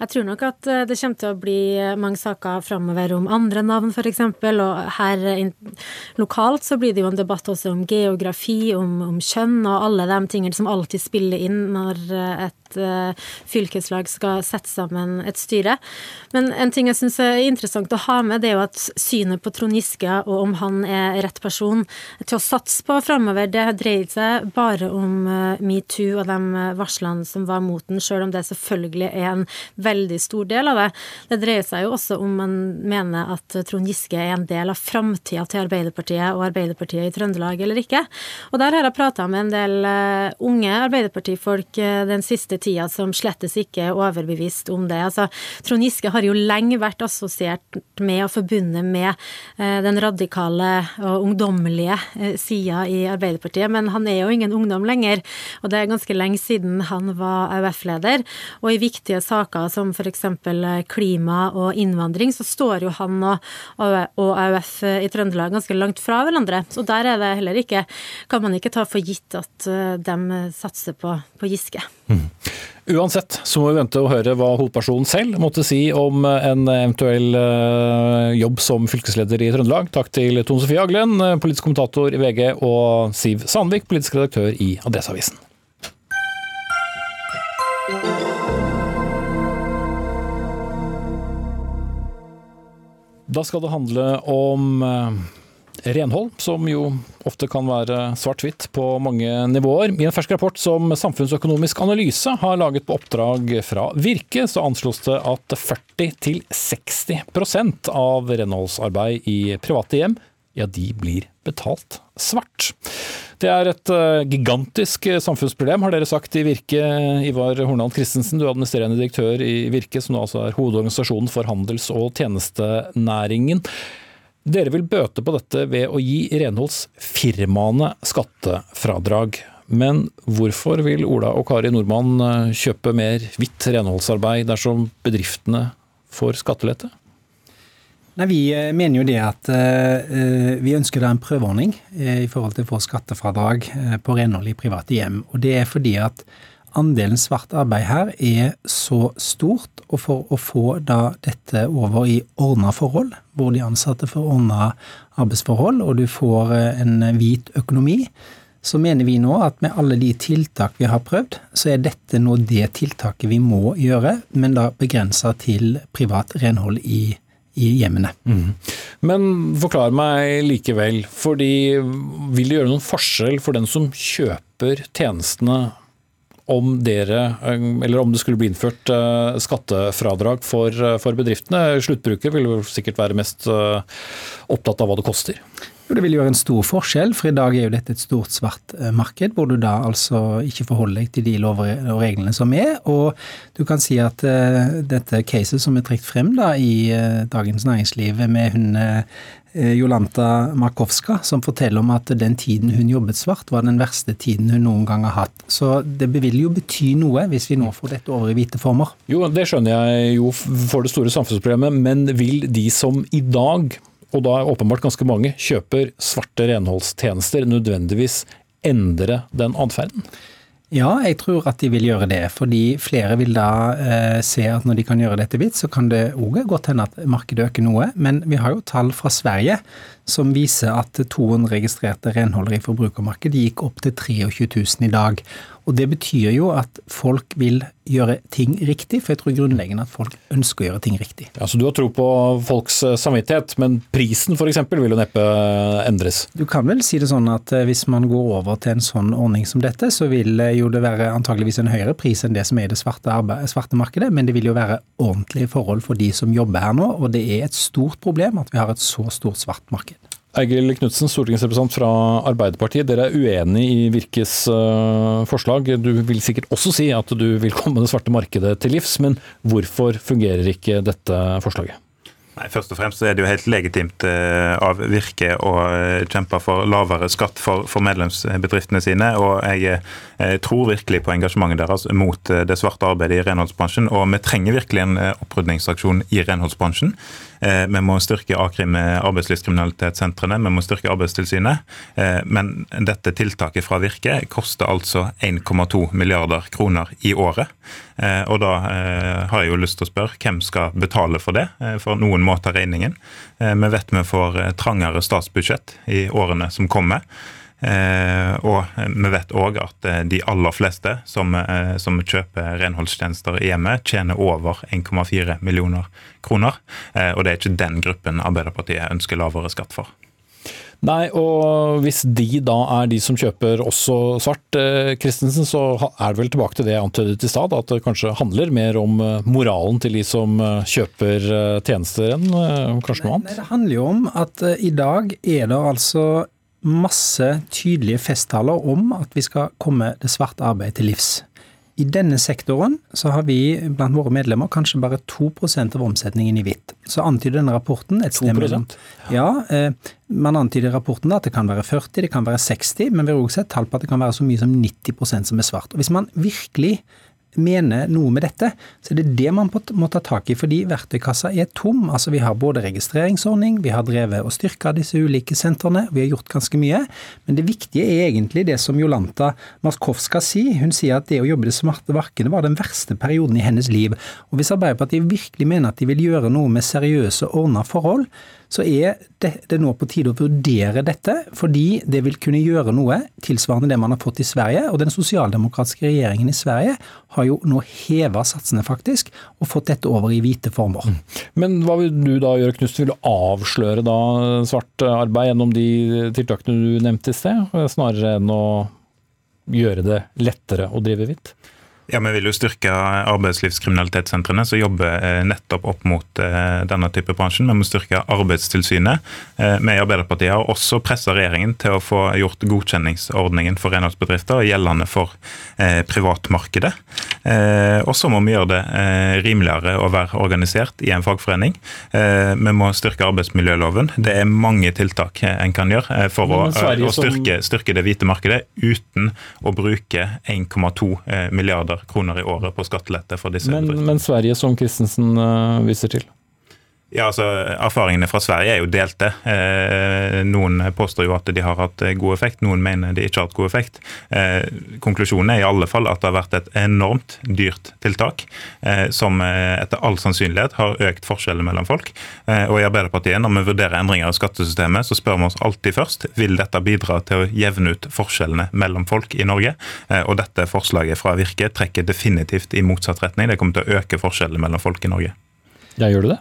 Jeg tror nok at eh, det kommer til å bli eh, mange saker framover om andre navn, f.eks. Og her lokalt så blir det jo en debatt også om geografi, om, om kjønn og alle de tingene som alltid spiller inn når eh, et fylkeslag skal sette sammen et styre. Men en ting jeg syns er interessant å ha med, det er jo at synet på Trond Giske og om han er rett person til å satse på framover, det dreier seg bare om metoo og de varslene som var mot den, sjøl om det selvfølgelig er en veldig veldig stor del av det. Det dreier seg jo også om man mener at Trond Giske er en del av framtida til Arbeiderpartiet og Arbeiderpartiet i Trøndelag eller ikke. Og der har jeg prata med en del uh, unge Arbeiderpartifolk uh, den siste tida som slettes ikke er overbevist om det. Altså, Trond Giske har jo lenge vært assosiert med og forbundet med uh, den radikale og ungdommelige sida i Arbeiderpartiet, men han er jo ingen ungdom lenger. Og det er ganske lenge siden han var AUF-leder. Og i viktige saker som f.eks. klima og innvandring, så står jo han og, og AUF i Trøndelag ganske langt fra hverandre. Så der er det heller ikke Kan man ikke ta for gitt at eh, de satser på, på Giske. Mm. Uansett så må vi vente og høre hva hovedpersonen selv måtte si om en eventuell eh, jobb som fylkesleder i Trøndelag. Takk til Tone Sofie Aglen, politisk kommentator i VG, og Siv Sandvik, politisk redaktør i Adresseavisen. Da skal det handle om eh, renhold, som jo ofte kan være svart-hvitt på mange nivåer. I en fersk rapport som Samfunnsøkonomisk analyse har laget på oppdrag fra Virke, så anslås det at 40-60% av renholdsarbeid i private hjem ja, de blir betalt svart. Det er et uh, gigantisk eh, samfunnsproblem, har dere sagt i Virke. Ivar Hornland Christensen, du er administrerende direktør i Virke, som nå altså er hovedorganisasjonen for handels- og tjenestenæringen. Dere vil bøte på dette ved å gi renholdsfirmaene skattefradrag. Men hvorfor vil Ola og Kari Nordmann eh, kjøpe mer hvitt renholdsarbeid dersom bedriftene får skattelette? Nei, Vi eh, mener jo det at uh, vi ønsker da en prøveordning i forhold til å få skattefradrag på renhold i private hjem. Og Det er fordi at andelen svart arbeid her er så stort, og for å få da dette over i ordna forhold, hvor de ansatte får ordna arbeidsforhold, og du får en hvit økonomi, så mener vi nå at med alle de tiltak vi har prøvd, så er dette nå det tiltaket vi må gjøre, men da begrensa til privat renhold i i hjemmene. Mm. Men forklar meg likevel, fordi vil det gjøre noen forskjell for den som kjøper tjenestene om dere, eller om det skulle bli innført eh, skattefradrag for, eh, for bedriftene? Sluttbruker vil jo sikkert være mest eh, opptatt av hva det koster. Jo, Det vil gjøre en stor forskjell, for i dag er jo dette et stort svart eh, marked, hvor du da altså ikke forholder deg til de lover og reglene som er. Og du kan si at uh, dette caset som er trukket frem da i uh, Dagens Næringsliv med hun uh, Jolanta Markowska, som forteller om at den tiden hun jobbet svart, var den verste tiden hun noen gang har hatt. Så det vil jo bety noe hvis vi nå får dette over i hvite former. Jo, det skjønner jeg jo for det store samfunnsproblemet, men vil de som i dag og da er åpenbart ganske mange, kjøper svarte renholdstjenester, nødvendigvis endre den atferden? Ja, jeg tror at de vil gjøre det. Fordi flere vil da eh, se at når de kan gjøre dette hvitt, så kan det òg godt hende at markedet øker noe. Men vi har jo tall fra Sverige som viser at 200 registrerte renholdere i forbrukermarkedet gikk opp til 23 000 i dag. Og Det betyr jo at folk vil gjøre ting riktig, for jeg tror grunnleggende at folk ønsker å gjøre ting riktig. Ja, Så du har tro på folks eh, samvittighet, men prisen f.eks. vil jo neppe eh, endres? Du kan vel si det sånn at eh, hvis man går over til en sånn ordning som dette, så vil jo det være antageligvis en høyere pris enn det som er i det svarte, svarte markedet, men det vil jo være ordentlige forhold for de som jobber her nå, og det er et stort problem at vi har et så stort svart marked. Eigil Knutsen, stortingsrepresentant fra Arbeiderpartiet. Dere er uenig i Virkes uh, forslag. Du vil sikkert også si at du vil komme det svarte markedet til livs, men hvorfor fungerer ikke dette forslaget? Nei, Først og fremst er det jo helt legitimt uh, av Virke å uh, kjempe for lavere skatt for medlemsbedriftene sine. og Jeg tror virkelig på engasjementet deres mot det svarte arbeidet i renholdsbransjen. Og vi trenger virkelig en opprydningsaksjon i renholdsbransjen. Eh, vi må styrke A-krim, arbeidslivskriminalitetssentrene, vi må styrke Arbeidstilsynet. Eh, men dette tiltaket fra Virke koster altså 1,2 milliarder kroner i året. Eh, og da har jeg jo lyst til å spørre hvem skal betale for det? For noen må ta regningen. Vi vet vi får trangere statsbudsjett i årene som kommer. Eh, og vi vet òg at eh, de aller fleste som, eh, som kjøper renholdstjenester i hjemmet, tjener over 1,4 millioner kroner. Og det er ikke den gruppen Arbeiderpartiet ønsker lavere skatt for. Nei, og hvis de da er de som kjøper også svart, Christensen, så er det vel tilbake til det jeg antydet i stad, at det kanskje handler mer om moralen til de som kjøper tjenester enn kanskje noe Nei, annet? det handler jo om at i dag er det altså masse tydelige festtaler om at vi skal komme det svarte arbeidet til livs. I denne sektoren så har vi blant våre medlemmer kanskje bare 2% av omsetningen i hvitt. Så antyder denne rapporten et sted 2%? mellom Ja, eh, man antyder i rapporten at det kan være 40, det kan være 60, men vi har også sett tall på at det kan være så mye som 90% som er svart. Og Hvis man virkelig mener noe med dette, så det er det man må ta tak i, fordi verktøykassa er tom. Altså Vi har både registreringsordning, vi har drevet og styrka disse ulike sentrene, vi har gjort ganske mye. Men det viktige er egentlig det som Jolanta Maskowska sier. Hun sier at det å jobbe det smarte markedet var den verste perioden i hennes liv. Og hvis Arbeiderpartiet virkelig mener at de vil gjøre noe med seriøse, ordna forhold, så er det, nå på tide å vurdere dette, fordi det vil kunne gjøre noe tilsvarende det man har fått i Sverige. Og den sosialdemokratiske regjeringen i Sverige har jo nå heva satsene, faktisk, og fått dette over i hvite former. Men hva vil du da gjøre, Knust? Vil du avsløre da svart arbeid gjennom de tiltakene du nevnte i sted, snarere enn å gjøre det lettere å drive hvitt? Ja, Vi vil jo styrke arbeidslivskriminalitetssentrene som jobber eh, nettopp opp mot eh, denne type bransjen. Vi må styrke Arbeidstilsynet. Eh, Vi i Arbeiderpartiet har også pressa regjeringen til å få gjort godkjenningsordningen for renholdsbedrifter gjeldende for privatmarkedet. Og så må vi gjøre det rimeligere å være organisert i en fagforening. Vi må styrke arbeidsmiljøloven. Det er mange tiltak en kan gjøre for å, å styrke, styrke det hvite markedet uten å bruke 1,2 eh, milliarder kroner i året på skattelette for disse Men, bedriftene. men Sverige, som Christensen eh, viser til? Ja, altså Erfaringene fra Sverige er jo delte. Eh, noen påstår jo at de har hatt eh, god effekt, noen mener de ikke har hatt god effekt. Eh, konklusjonen er i alle fall at det har vært et enormt dyrt tiltak, eh, som eh, etter all sannsynlighet har økt forskjellene mellom folk. Eh, og i Arbeiderpartiet, når vi vurderer endringer i skattesystemet, så spør vi oss alltid først vil dette bidra til å jevne ut forskjellene mellom folk i Norge. Og dette forslaget fra Virke trekker definitivt i motsatt retning. Det kommer til å øke forskjellene mellom folk i Norge. Ja, gjør du det?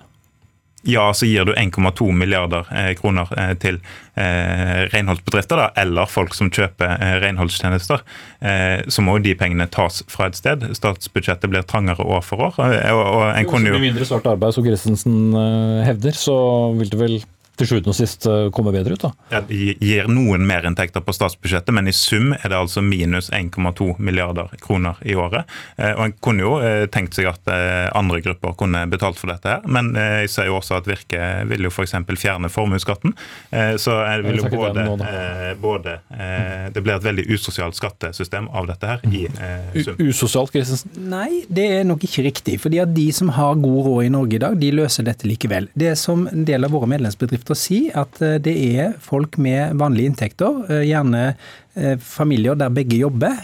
Ja, så gir du 1,2 milliarder eh, kroner eh, til eh, renholdsbedrifter, da, eller folk som kjøper renholdstjenester, eh, så må jo de pengene tas fra et sted. Statsbudsjettet blir trangere år for år. Og, en kunne Med jo... mindre svart arbeid, som Christensen hevder, så vil det vel til sjuende og sist eh, komme bedre ut, da? Det gir noen merinntekter på statsbudsjettet, men i sum er det altså minus 1,2 milliarder kroner i året. Eh, Og En kunne jo eh, tenkt seg at andre grupper kunne betalt for dette, her, men jeg ser jo også at Virke vil jo f.eks. fjerne formuesskatten. Eh, Så jeg vil jo både, eh, både eh, Det blir et veldig usosialt skattesystem av dette her i sum. usosialt, Christensen? Nei, det er nok ikke riktig. fordi at de som har god råd i Norge i dag, de løser dette likevel. Det som en del av våre medlemsbedrifter sier, at eh, det er folk med vanlige inntekter, eh, gjerne eh, familier der begge jobber,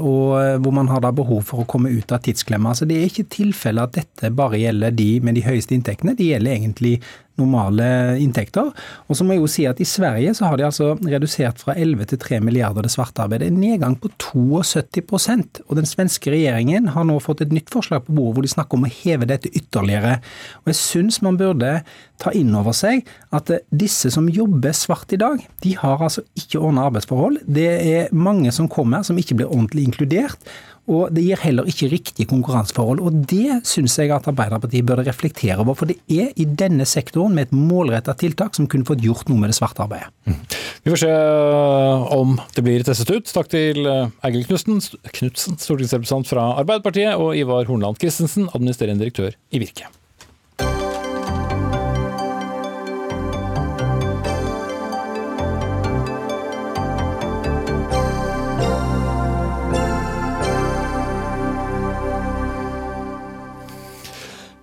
og hvor man har da behov for å komme ut av tidsklemma. Så det er ikke tilfelle at dette bare gjelder de med de høyeste inntektene, det gjelder egentlig normale inntekter. Og så må jeg jo si at I Sverige så har de altså redusert fra 11 til 3 milliarder det svarte arbeidet. En nedgang på 72% Og den svenske regjeringen har nå fått et nytt forslag på bordet hvor de snakker om å heve dette ytterligere. Og Jeg syns man burde ta inn over seg at disse som jobber svart i dag, de har altså ikke ordna arbeidsforhold. Det er mange som kommer som ikke blir ordentlig inkludert. Og det gir heller ikke riktige konkurranseforhold. Og det syns jeg at Arbeiderpartiet burde reflektere over. For det er i denne sektoren med et målretta tiltak som kunne fått gjort noe med det svarte arbeidet. Vi får se eh, om det blir testet ut. Takk til eh, Eigil Knutsen, Knutsen, stortingsrepresentant fra Arbeiderpartiet, og Ivar Hornland Christensen, administrerende direktør i Virke.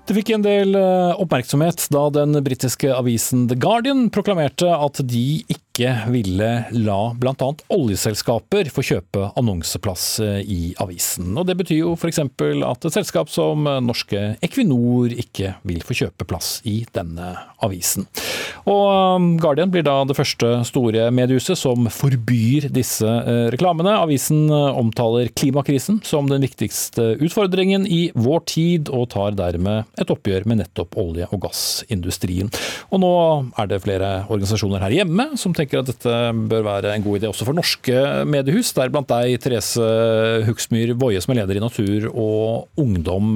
Det fikk en del eh, oppmerksomhet da den britiske avisen The Guardian proklamerte at de ikke ikke ville la bl.a. oljeselskaper få kjøpe annonseplass eh, i avisen. Og Det betyr jo f.eks. at et selskap som norske Equinor ikke vil få kjøpe plass i denne avisen. Og um, Guardian blir da det første store mediehuset som forbyr disse eh, reklamene. Avisen omtaler klimakrisen som den viktigste utfordringen i vår tid, og tar dermed et oppgjør med nettopp olje- og gassindustrien. Og nå er det flere organisasjoner her hjemme som tenker at dette bør være en god idé også for norske mediehus. deriblant deg, Therese Huksmyr Woie, som er leder i Natur og Ungdom.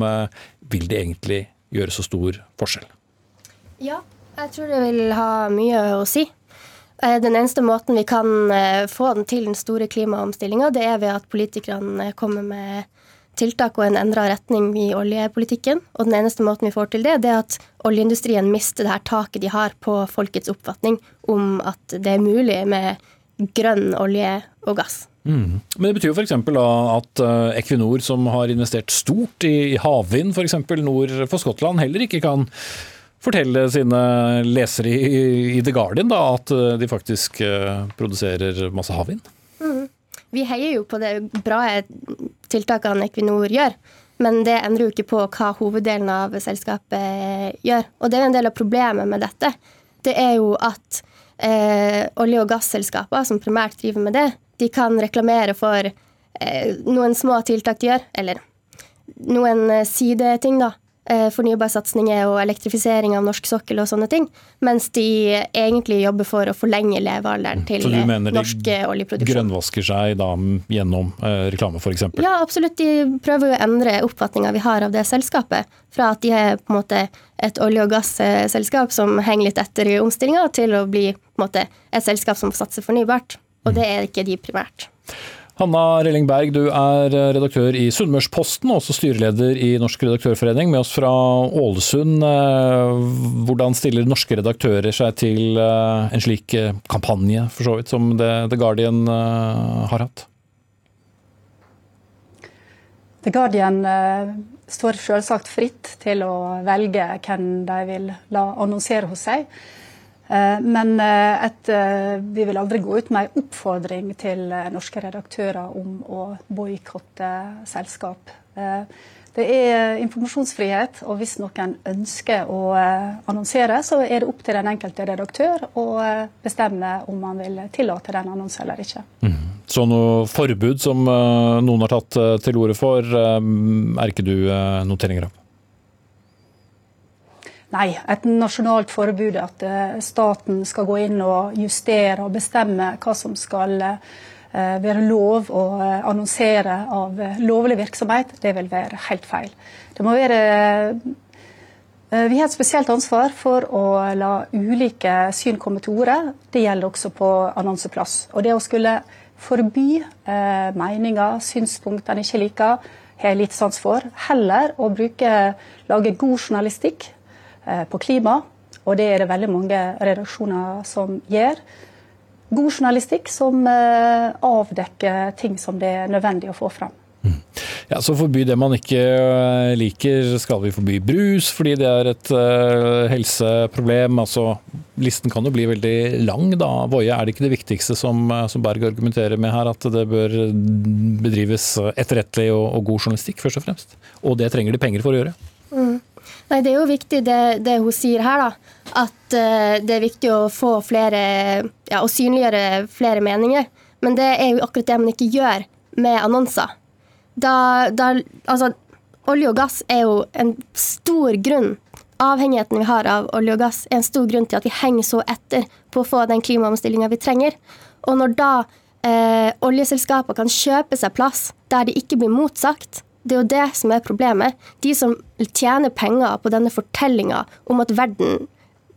Vil det egentlig gjøre så stor forskjell? Ja, jeg tror det vil ha mye å si. Eh, den eneste måten vi kan eh, få den til den store klimaomstillinga, det er ved at politikerne kommer med tiltak og en endra retning i oljepolitikken. Og den eneste måten vi får til det, det er at oljeindustrien mister det her taket de har på folkets oppfatning om at det er mulig med grønn olje og gass. Mm. Men det betyr jo f.eks. at eh, Equinor, som har investert stort i havvind f.eks. nord for Skottland, heller ikke kan fortelle sine lesere i, The Guardian da, at eh, de faktisk eh, produserer masse havvind? Mm. Vi heier jo på det bra tiltakene Equinor gjør. Men det endrer jo ikke på hva hoveddelen av selskapet gjør. Og det er en del av problemet med dette. Det er jo at eh, olje- og gasselskaper som primært driver med det, de kan reklamere for eh, noen små tiltak de gjør, eller noen eh, sideting, da, fornybarsatsinger og elektrifisering av norsk sokkel og sånne ting. Mens de egentlig jobber for å forlenge levealderen mm. til norsk oljeproduksjon. Så du mener de grønnvasker seg da gjennom eh, reklame f.eks.? Ja, absolutt. De prøver å endre oppfatninga vi har av det selskapet. Fra at de er på en måte et olje- og gasselskap som henger litt etter i omstillinga, til å bli på en måte et selskap som satser fornybart. Og det er ikke de primært. Hanna Relling Berg, du er redaktør i Sunnmørsposten, og også styreleder i Norsk redaktørforening, med oss fra Ålesund. Eh, hvordan stiller norske redaktører seg til eh, en slik eh, kampanje, for så vidt, som The Guardian har hatt? The Guardian står selvsagt fritt til å velge hvem de vil la annonsere hos seg. Eh, men eh, et, eh, vi vil aldri gå ut med en oppfordring til norske redaktører om å boikotte selskap. Det er informasjonsfrihet, og hvis noen ønsker å annonsere, så er det opp til den enkelte redaktør å bestemme om man vil tillate den annonsen eller ikke. Mm. Så noe forbud som noen har tatt til orde for, er ikke du noteringer av? Nei, et nasjonalt forbud, at eh, staten skal gå inn og justere og bestemme hva som skal eh, være lov å eh, annonsere av lovlig virksomhet, det vil være helt feil. Det må være vi har et spesielt ansvar for å la ulike syn komme til orde. Det gjelder også på annonseplass. Og det å skulle forby meninger, synspunkter en ikke liker, har jeg litt sans for. Heller å bruke, lage god journalistikk på klima, og det er det veldig mange redaksjoner som gjør. God journalistikk som eh, avdekker ting som det er nødvendig å få fram. Mm. Ja, Så forby det man ikke eh, liker. Skal vi forby brus fordi det er et helseproblem? Altså, Listen kan jo bli veldig lang. da. Voie, er det ikke det viktigste som, som Berg argumenterer med her, at det bør bedrives etterrettelig og, og god journalistikk, først og fremst? Og det trenger de penger for å gjøre? Mm. Nei, Det er jo viktig det, det hun sier her, da. At uh, det er viktig å få flere Ja, å synliggjøre flere meninger. Men det er jo akkurat det man ikke gjør med annonser. Da, da Altså, olje og gass er jo en stor grunn Avhengigheten vi har av olje og gass, er en stor grunn til at vi henger så etter på å få den klimaomstillinga vi trenger. Og når da eh, oljeselskaper kan kjøpe seg plass der de ikke blir motsagt, det er jo det som er problemet. De som tjener penger på denne fortellinga om at verden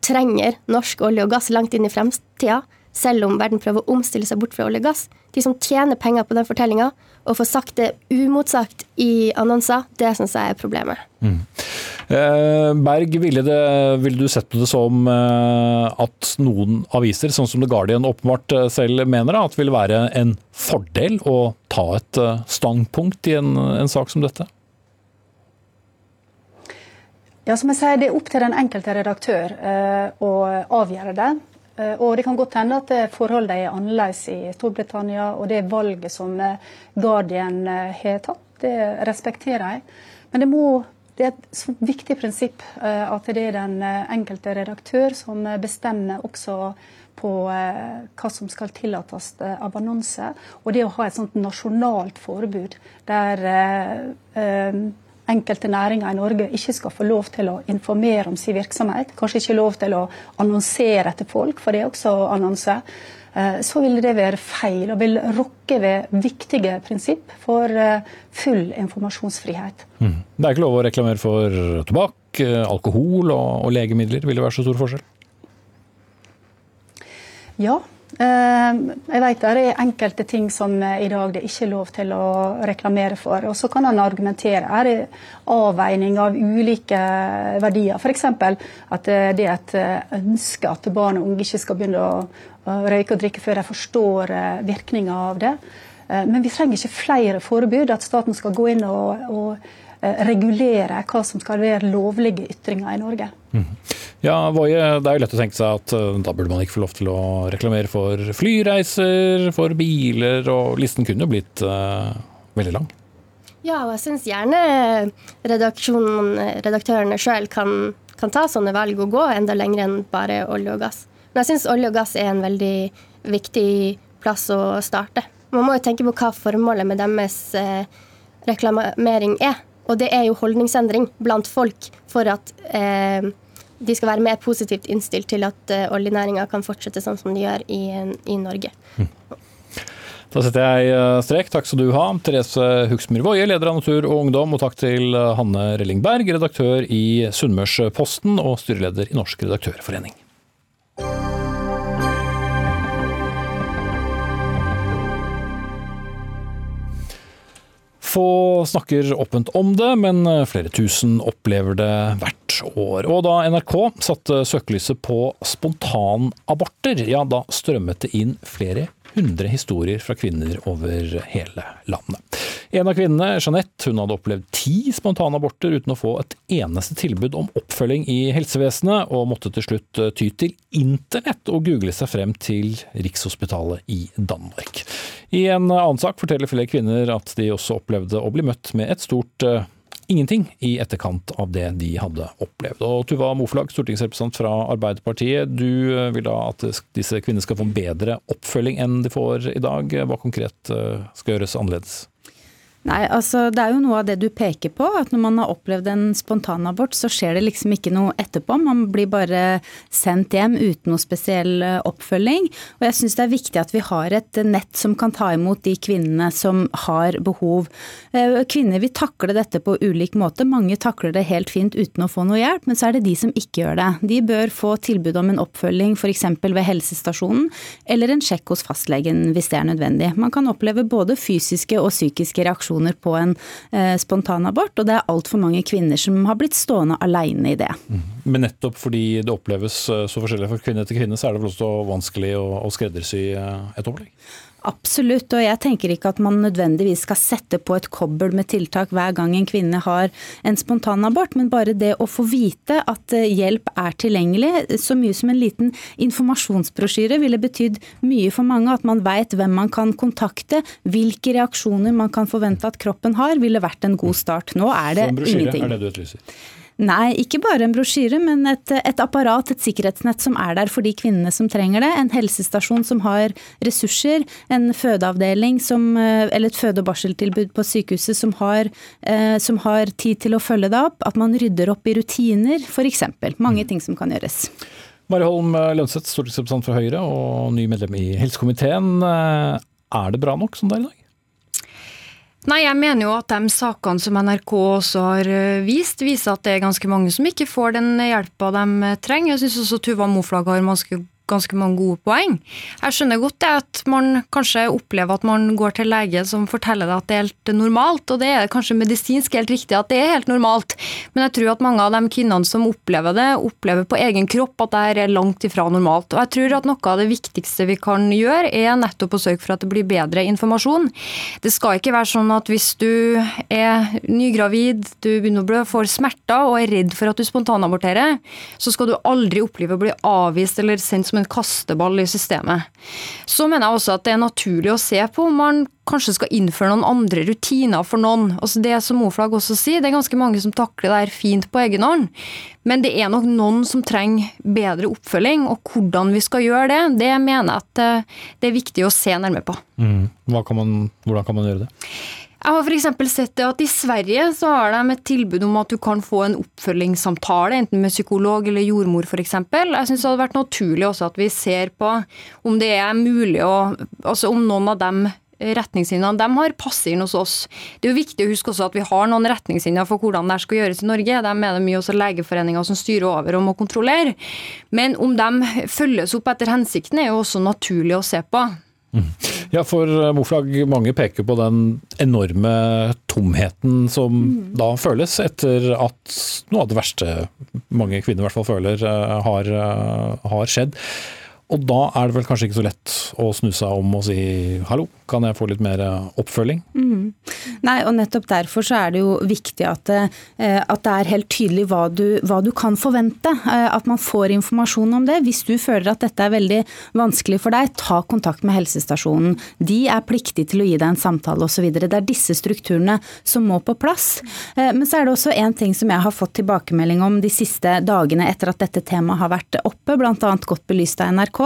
trenger norsk olje og gass langt inn i fremtida, selv om verden prøver å omstille seg bort fra olje og gass. De som tjener penger på den fortellinga, og får sagt det umotsagt i annonser, det syns jeg er problemet. Mm. Eh, Berg, ville, det, ville, du sett på det som eh, at noen aviser, sånn som The Guardian åpenbart eh, selv mener, at det ville være en fordel å ta et standpunkt i en, en sak som dette? Ja, som jeg sier, Det er opp til den enkelte redaktør å avgjøre det. Og det kan godt hende at forholdene er annerledes i Storbritannia, og det valget som Guardian har tatt, det respekterer jeg. Men det, må, det er et viktig prinsipp at det er den enkelte redaktør som bestemmer også på hva som skal tillates av annonse. Og det å ha et sånt nasjonalt forbud der enkelte næringer i Norge ikke skal få lov til å informere om sin virksomhet, kanskje ikke lov til å annonsere etter folk, for det er også annonse, eh, så vil det være feil og vil rokke ved viktige prinsipp for eh, full informasjonsfrihet. Mm. Det er ikke lov å reklamere for tobakk, eh, alkohol og, legemidler. Vil det være så stor forskjell? Ja, Eh, jeg vet det er enkelte ting som i dag det ikke er lov til å reklamere for. Og så kan han argumentere. Er det avveining av ulike verdier? F.eks. at det er et ønske at barn og unge ikke skal begynne å røyke og drikke før de forstår eh, virkninga av det. Eh, men vi trenger ikke flere forbud. At staten skal gå inn og, og regulere hva som skal være lovlige ytringer i Norge. Mm. Ja, Voie, Det er jo lett å tenke seg at da burde man ikke få lov til å reklamere for flyreiser, for biler, og listen kunne jo blitt uh, veldig lang. Ja, og jeg syns gjerne redaktørene sjøl kan, kan, ta sånne valg og gå enda lenger enn bare olje og gass. Men jeg syns olje og gass er en veldig viktig plass å starte. Man må jo tenke på hva formålet med deres eh, reklamering er. Og det er jo holdningsendring blant folk for at eh, de skal være mer positivt innstilt til at eh, oljenæringa kan fortsette sånn som de gjør i, i Norge. Mm. Da setter jeg eh, strek. Takk skal du ha, Therese Huksmyr Woie, leder av Natur og Ungdom, og takk til eh, Hanne Rellingberg, redaktør i Sunnmørsposten og styreleder i Norsk redaktørforening. Få snakker åpent om det, men flere tusen opplever det hvert år. Og da NRK satte søkelyset på spontanaborter, ja da strømmet det inn flere hundre historier fra kvinner over hele landet. En av kvinnene, Jeanette, hun hadde opplevd ti spontanaborter uten å få et eneste tilbud om oppfølging i helsevesenet, og måtte til slutt eh, ty til internett og google seg frem til Rikshospitalet i Danmark. I en annen sak forteller flere kvinner at de også opplevde å bli møtt med et stort eh, ingenting i etterkant av det de hadde opplevd. Og Tuva Moflag, stortingsrepresentant fra Arbeiderpartiet, du eh, vil da at disse kvinnene skal få en bedre oppfølging enn de får i dag. Hva konkret eh, skal gjøres annerledes? Nei, altså Det er jo noe av det du peker på. at Når man har opplevd en spontanabort, så skjer det liksom ikke noe etterpå. Man blir bare sendt hjem uten noe spesiell eh, oppfølging. Og jeg syns det er viktig at vi har et nett som kan ta imot de kvinnene som har behov. Eh, kvinner vil takle dette på ulik måte. Mange takler det helt fint uten å få noe hjelp, men så er det de som ikke gjør det. De bør få tilbud om en oppfølging f.eks. ved helsestasjonen, eller en sjekk hos fastlegen hvis det er nødvendig. Man kan oppleve både fysiske og psykiske reaksjoner reaksjoner på en eh, spontanabort, og det er altfor mange kvinner som har blitt stående alene i det. Mm. Men nettopp fordi det oppleves eh, så forskjellig fra kvinne til kvinne, så er det vel også vanskelig å, å skreddersy eh, et opplegg? Absolutt, og jeg tenker ikke at man nødvendigvis skal sette på et kobbel med tiltak hver gang en kvinne har en spontanabort, men bare det å få vite at eh, hjelp er tilgjengelig, så mye som en liten informasjonsbrosjyre ville betydd mye for mange. At man veit hvem man kan kontakte, hvilke reaksjoner man kan forvente at kroppen har, ville vært en god start. Nå er det ingenting. Er det du etterlyser? Nei, ikke bare en brosjyre, men et, et, apparat, et sikkerhetsnett som er der for de kvinnene som trenger det. En helsestasjon som har ressurser. En fødeavdeling som, eh, eller et føde- og barseltilbud på sykehuset som har, eh, som har, tid til å følge det opp. At man rydder opp i rutiner, f.eks. Mange mm. ting som kan gjøres. Mari Holm Lønseth, stortingsrepresentant for Høyre og ny medlem i helsekomiteen. Eh, er det bra nok som det er i dag? Nei, jeg mener jo at de sakene som NRK også har eh, vist, viser at det er ganske mange som ikke får den hjelpa de trenger. Jeg syns også Tuva Moflag har ganske ganske mange gode poeng. Jeg skjønner godt det at man kanskje opplever at man går til lege som forteller deg at det er helt normalt, og det er kanskje medisinsk helt riktig at det er helt normalt, men jeg tror at mange av de kvinnene som opplever det, opplever på egen kropp at det er langt ifra normalt. Og jeg tror at noe av det viktigste vi kan gjøre, er nettopp å sørge for at det blir bedre informasjon. Det skal ikke være sånn at hvis du er nygravid, du begynner å blø, får smerter og er redd for at du spontanaborterer, så skal du aldri oppleve å bli avvist eller sendt som en kasteball i systemet. Så mener jeg også at det er naturlig å se på om man kanskje skal innføre noen andre rutiner for noen. Altså det som Moflag også sier, det er ganske mange som takler det her fint på egen hånd. Men det er nok noen som trenger bedre oppfølging, og hvordan vi skal gjøre det, det mener jeg at eh, det er viktig å se nærmere på. Mm. Kan man, hvordan kan man gjøre det? Jeg har f.eks. sett det at I Sverige så har de et tilbud om at du kan få en oppfølgingssamtale, enten med psykolog eller jordmor f.eks. Jeg syns det hadde vært naturlig også at vi ser på om det er mulig å Altså om noen av dem retningslinjene de har, passer inn hos oss. Det er jo viktig å huske også at vi har noen retningslinjer for hvordan det skal gjøres i Norge. De er det mye også legeforeninger som styrer over og må kontrollere. Men om de følges opp etter hensikten, er jo også naturlig å se på. Ja, for eh, Moflag, mange peker på den enorme tomheten som mm. da føles etter at noe av det verste mange kvinner i hvert fall føler, eh, har, eh, har skjedd. Og da er det vel kanskje ikke så lett å snu seg om og si hallo, kan jeg få litt mer oppfølging? Mm. Nei, og nettopp derfor så er det jo viktig at, eh, at det er helt tydelig hva du, hva du, kan forvente. Eh, at man får informasjon om det. Hvis du føler at dette er veldig vanskelig for deg, ta kontakt med helsestasjonen. De er pliktige til å gi deg en samtale osv. Det er disse strukturene som må på plass. Eh, men så er det også en ting som jeg har fått tilbakemelding om de siste dagene etter at dette temaet har vært oppe, bl.a. godt belyst av NRK.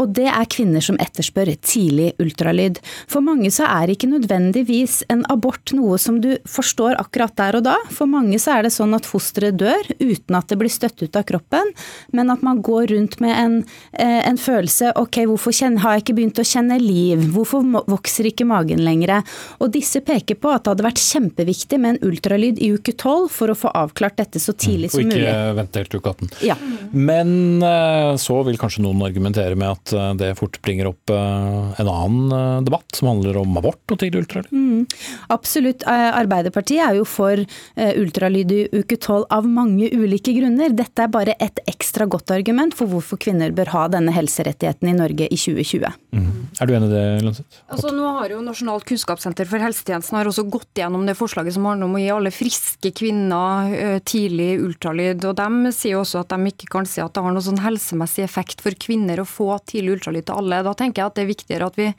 Og det er kvinner som etterspør tidlig ultralyd. For mange så er ikke nødvendigvis en abort noe som du forstår akkurat der og da. For mange så er det sånn at fosteret dør uten at det blir støtt ut av kroppen, men at man går rundt med en, eh, en følelse ok, hvorfor har jeg ikke begynt å kjenne liv, hvorfor vokser ikke magen lenger? Og disse peker på at det hadde vært kjempeviktig med en ultralyd i uke 12 for å få avklart dette så tidlig som mulig. Og ikke vente helt uke 18. Ja. Men eh, så vil kanskje noen argumentere med at eh, det fort bringer opp en annen debatt som handler om abort og tidlig ultralyd? Mm, absolutt. Eh, Arbeiderpartiet er jo for eh, ultralyd i uke tolv av mange ulike grunner. Dette er bare et ekstra godt argument for hvorfor kvinner bør ha denne helserettigheten i Norge i 2020. Mm. Er du enig i det, Lønseth? Altså, nå har jo Nasjonalt kunnskapssenter for helsetjenesten har også gått gjennom det forslaget som handler om å gi alle friske kvinner eh, tidlig ultralyd. og De sier også at de ikke kan si at det har noen sånn helsemessig effekt for kvinner å få tidlig ultralyd til alle. Da tenker jeg at det er viktigere at vi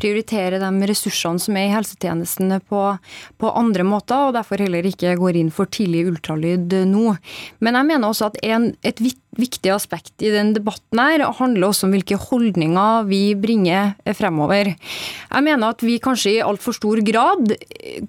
prioriterer de ressursene som er i helsetjenestene på, på, andre måter, og derfor heller ikke går inn for tidlig ultralyd nå. Men jeg mener også at en, et viktig aspekt i den debatten her handler også om hvilke holdninger vi bringer fremover. Jeg mener at vi kanskje i altfor stor grad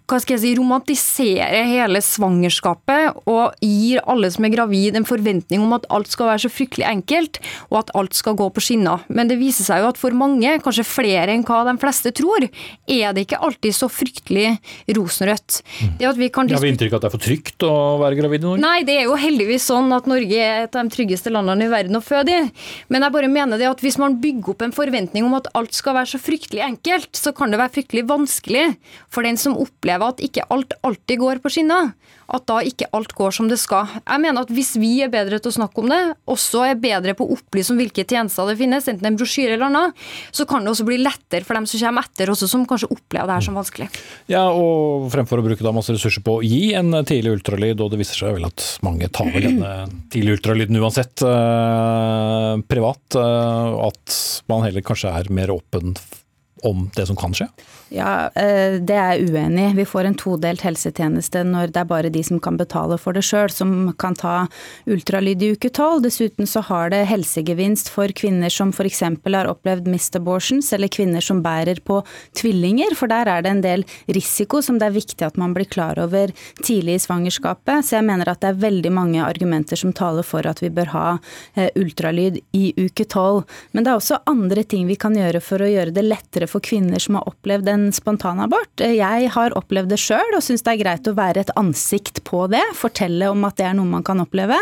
hva skal jeg si, romantiserer hele svangerskapet og gir alle som er gravid en forventning om at alt skal være så fryktelig enkelt, og at alt skal gå på skinner. Men det viser seg jo at for mange, kanskje flere enn hva de fleste tror, er det ikke alltid så fryktelig rosenrødt. Det at vi kan Har vi inntrykk av at det er for trygt å være gravid i Norge? Nei, det er jo heldigvis sånn at Norge er et av de tryggeste landene i verden å føde i. Men jeg bare mener det at hvis man bygger opp en forventning om at alt skal være så fryktelig enkelt, så kan det være fryktelig vanskelig for den som opplever at ikke alt alltid går på skinner at da ikke alt går som det skal. Jeg mener at hvis vi er bedre til å snakke om det, også er bedre på å opplyse om hvilke tjenester det finnes, enten en brosjyre eller annet, så kan det også bli lettere for dem som kommer etter, også som kanskje opplever det her som vanskelig. Ja, og fremfor å bruke da masse ressurser på å gi en tidlig ultralyd, og det viser seg vel at mange tar vel denne tidlig ultralyden uansett eh, privat, uh, at man heller kanskje er mer åpen om det som kan skje? Ja, eh, Det er jeg uenig i. Vi får en todelt helsetjeneste når det er bare de som kan betale for det sjøl, som kan ta ultralyd i uke tolv. Dessuten så har det helsegevinst for kvinner som f.eks. har opplevd mist abortions, eller kvinner som bærer på tvillinger, for der er det en del risiko som det er viktig at man blir klar over tidlig i svangerskapet. Så jeg mener at det er veldig mange argumenter som taler for at vi bør ha eh, ultralyd i uke tolv. Men det er også andre ting vi kan gjøre for å gjøre det lettere for kvinner som har opplevd en spontanabort. Jeg har opplevd det sjøl og syns det er greit å være et ansikt på det. Fortelle om at det er noe man kan oppleve.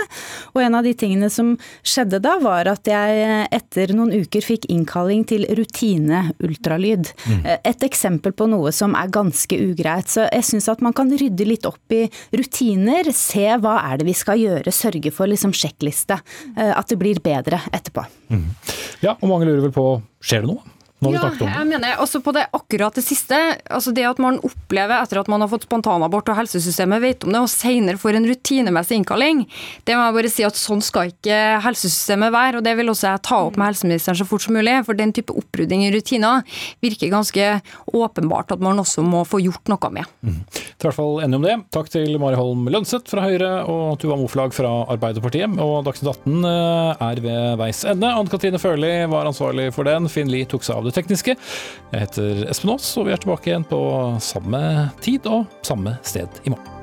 Og en av de tingene som skjedde da, var at jeg etter noen uker fikk innkalling til rutine-ultralyd. Mm. Et eksempel på noe som er ganske ugreit. Så jeg syns at man kan rydde litt opp i rutiner. Se hva er det vi skal gjøre. Sørge for liksom sjekkliste. Eh, at det blir bedre etterpå. Mm. Ja, og mange lurer vel på skjer det noe? Nå har vi Ja, snakket om jeg mener også på det akkurat det siste. altså Det at man opplever etter at man har fått spontanabort og helsesystemet vet om det, og senere får en rutinemessig innkalling, det må jeg bare si at sånn skal ikke helsesystemet være. og Det vil også jeg ta opp med helseministeren så fort som mulig. For den type opprydding i rutiner virker ganske åpenbart at man også må få gjort noe med. Mm. i hvert fall enig om det. Takk til Mari Holm Lønseth fra Høyre og Tuva Moflag fra Arbeiderpartiet. Og Dagsnytt 18 er ved veis ende. Anne Katrine Førli var ansvarlig for den. Finn Lie tok seg av det tekniske. Jeg heter Espen Aas, og vi er tilbake igjen på samme tid og samme sted i morgen.